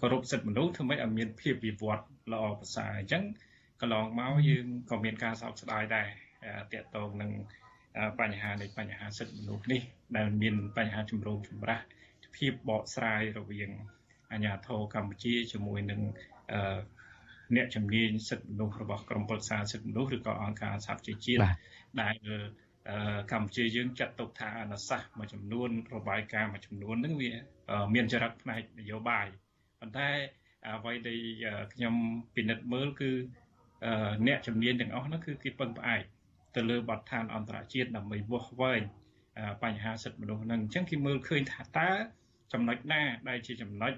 គោរពសិទ្ធិមនុស្សធ្វើម៉េចឲ្យមានភាពវិវត្តល្អប្រសើរអញ្ចឹងកន្លងមកយើងក៏មានការសោកស្ដាយដែរតាក់ទងនឹងបញ្ហានៃបញ្ហាសិទ្ធិមនុស្សនេះដែលមានបញ្ហាជំរងចម្រាស់ភាពបកស្រាយរវាងអាជ្ញាធរកម្ពុជាជាមួយនឹង អ្នកជំនាញសិទ្ធិមនុស្សរបស់ក្រមប្រឹក្សាសិទ្ធិមនុស្សឬក៏អង្គការសហប្រជាជាតិដែលកម្ពុជាយើងចាត់ទុកថាអនុសាសន៍មួយចំនួនរបាយការណ៍មួយចំនួនហ្នឹងវាមានចរិតផ្នែកនយោបាយប៉ុន្តែអ្វីដែលខ្ញុំពិនិត្យមើលគឺអ្នកជំនាញទាំងអស់ហ្នឹងគឺគេពឹងផ្អែកទៅលើបទដ្ឋានអន្តរជាតិដើម្បីវាស់វែងបញ្ហាសិទ្ធិមនុស្សហ្នឹងអញ្ចឹងគេមើលឃើញថាតើចំណុចណាដែលជាចំណុច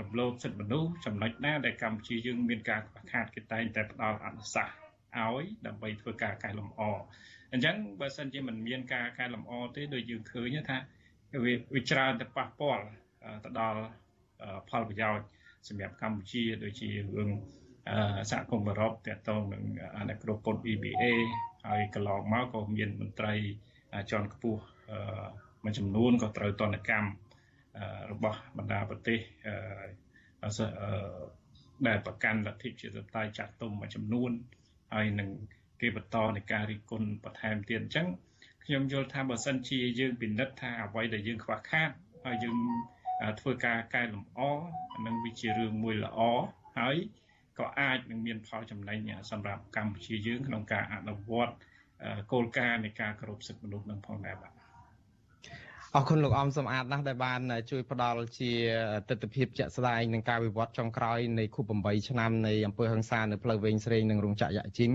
រំលោភសិទ្ធិមនុស្សចំណុចណាដែលកម្ពុជាយើងមានការខ្វះខាតគេតែងតែផ្ដល់អនុសាសន៍ឲ្យដើម្បីធ្វើការកែលម្អអញ្ចឹងបើសិនជាមិនមានការកែលម្អទេដូចយើងឃើញថាវាវាច្រើនតែប៉ះពាល់ទៅដល់ផលប្រយោជន៍សម្រាប់កម្ពុជាដូចជារឿងសហគមន៍អឺរ៉ុបទាក់ទងនឹងអនុគ្រោះពន្ធ EBA ហើយកន្លងមកក៏មានមន្ត្រីជាន់ខ្ពស់មួយចំនួនក៏ត្រូវតនកម្ម របស់បណ្ដាប្រទេសដែលប្រកាន់លទ្ធិជាតតៃចាក់ទុំមួយចំនួនហើយនឹងគេបន្តនៃការរិះគន់បន្ថែមទៀតអញ្ចឹងខ្ញុំយល់ថាបើសិនជាយើងពិនិត្យថាអ្វីដែលយើងខ្វះខាតហើយយើងធ្វើការកែលម្អនឹងវាជារឿងមួយល្អហើយក៏អាចនឹងមានផលចំណេញសម្រាប់កម្ពុជាយើងក្នុងការអនុវត្តគោលការណ៍នៃការគោរពសិទ្ធិមនុស្សនឹងផងដែរបាទ អរគុណលោកអំសំអាតណាស់ដែលបាន ជួយផ្ដល់ជាទស្សនវិជ្ជាជាក់ស្ដែងនឹងការវិវត្តចុងក្រោយនៃខួប8ឆ្នាំនៃអំពើហឹង្សានៅផ្លូវវែងស្រេងនិងរោងចក្រយ៉ាជីង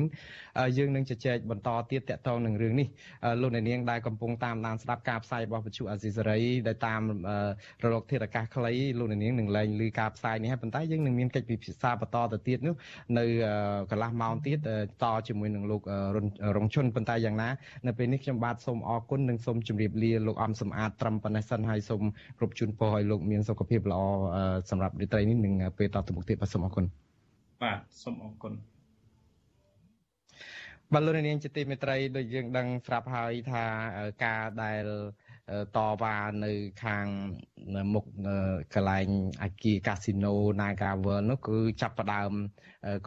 យើងនឹងជជែកបន្តទៀតតកតងនឹងរឿងនេះលោកអ្នកនាងដែលកំពុងតាមដានស្ដាប់ការផ្សាយរបស់វិទ្យុអាស៊ីសេរីដែលតាមរលកធាតុអាកាសខ្លីលោកអ្នកនាងនឹងលែងឮការផ្សាយនេះហើយប៉ុន្តែយើងនឹងមានកិច្ចពិភាក្សាបន្តទៅទៀតនោះនៅកន្លះម៉ោងទៀតតជាមួយនឹងលោករងជុនប៉ុន្តែយ៉ាងណានៅពេលនេះខ្ញុំបាទសូមអរគុណនិងសូមជម្រាបលាលោកអំសំអាតត្រឹមប៉ុណ្ណេះសិនហើយសូមគ្រប់ជូនពរឲ្យលោកមានសុខភាពល្អសម្រាប់រាត្រីនេះនិងពេលតទៅមុខទៀតបាទសូមអរគុណបាទសូមអរគុណបាទលោកនាងជាទីមេត្រីដូចយើងដឹងស្រាប់ហើយថាការដែល តវ៉ានៅខាងមុខកន្លែងអាគារកាស៊ីណូ Naga World នោះគឺចាប់ផ្ដើម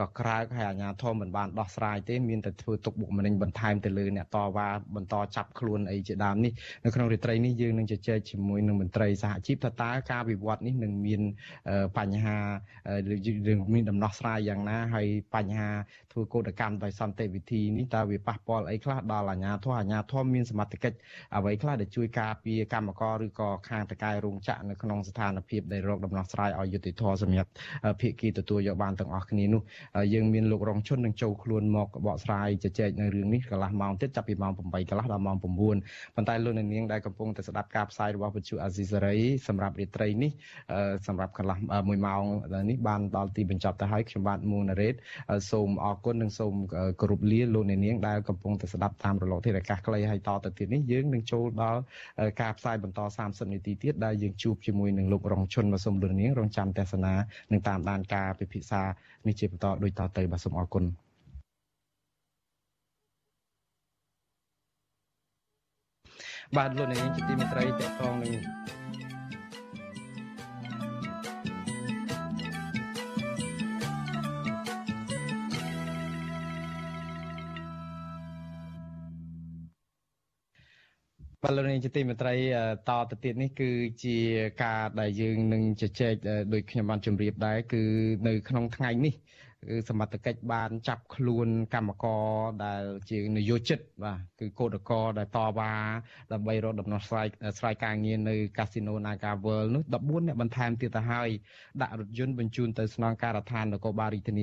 ក៏ក្រើកហើយអាជ្ញាធរមិនបានដោះស្រាយទេមានតែធ្វើទុកបុកម្នេញបន្ថែមទៅលើអ្នកតវ៉ាបន្តចាប់ខ្លួនអីជាដើមនេះនៅក្នុងរាត្រីនេះយើងនឹងជជែកជាមួយនឹងមន្ត្រីសហជីពថាតើការវិវត្តនេះនឹងមានបញ្ហារឿងមានដំណោះស្រាយយ៉ាងណាហើយបញ្ហាធ្វើកោតកម្មដោយសន្តិវិធីនេះតើវាប៉ះពាល់អីខ្លះដល់អាជ្ញាធរអាជ្ញាធរមានសមត្ថកិច្ចអ្វីខ្លះដែលជួយការពារកម្មករឬក៏ខាងតកែរោងចក្រនៅក្នុងស្ថានភាពដែលរកដំណោះស្រាយឲ្យយុត្តិធម៌សម្រាប់ភាគីទទួលយកបានទាំងអស់គ្នានោះយើងមានលោករងជននឹងចូលខ្លួនមកបកស្រាយជជែកនៅរឿងនេះកន្លះម៉ោងទៀតចាប់ពីម៉ោង8កន្លះដល់ម៉ោង9ប៉ុន្តែលោកនាងដែលកំពុងតែស្ដាប់ការផ្សាយរបស់វិទ្យុអាស៊ីសេរីសម្រាប់រាត្រីនេះសម្រាប់កន្លះ1ម៉ោងនេះបានដល់ទីបញ្ចប់ទៅហើយខ្ញុំបាទមួងណារ៉េតសូមអរគុណនិងសូមគោរពលាលោកនាងដែលកំពុងតែស្ដាប់តាមរលកធាតុអាកាសខ្លីហើយតទៅទៀតនេះយើងនឹងចូលដល់ការផ្សាយបន្ត30នាទីទៀតដែលយើងជួបជាមួយនឹងលោករងជនមកសូមលោកនាងរងចាំទស្សនានិងតាមដានការពិភាក្សានេះជាបន្តដូចតទៅបាទសូមអរគុណបាទលោកនាងជាទីមេត្រីតកតងនឹង បលនីជាទីមេត្រីតទៅទៀតនេះគឺជាការដែលយើងនឹងជជែកដោយខ្ញុំបានជម្រាបដែរគឺនៅក្នុងថ្ងៃនេះគឺសមត្ថកិច្ចបានចាប់ខ្លួនកម្មករដែលជានយោជិតបាទគឺកោតក្រដែលតវ៉ាដើម្បីរកដំណោះស្រាយស្រាយការងារនៅកាស៊ីណូ Naga World នោះ14អ្នកបន្ថែមទៀតទៅហើយដាក់រថយន្តបញ្ជូនទៅស្នងការដ្ឋាននគរបាលរាជធានី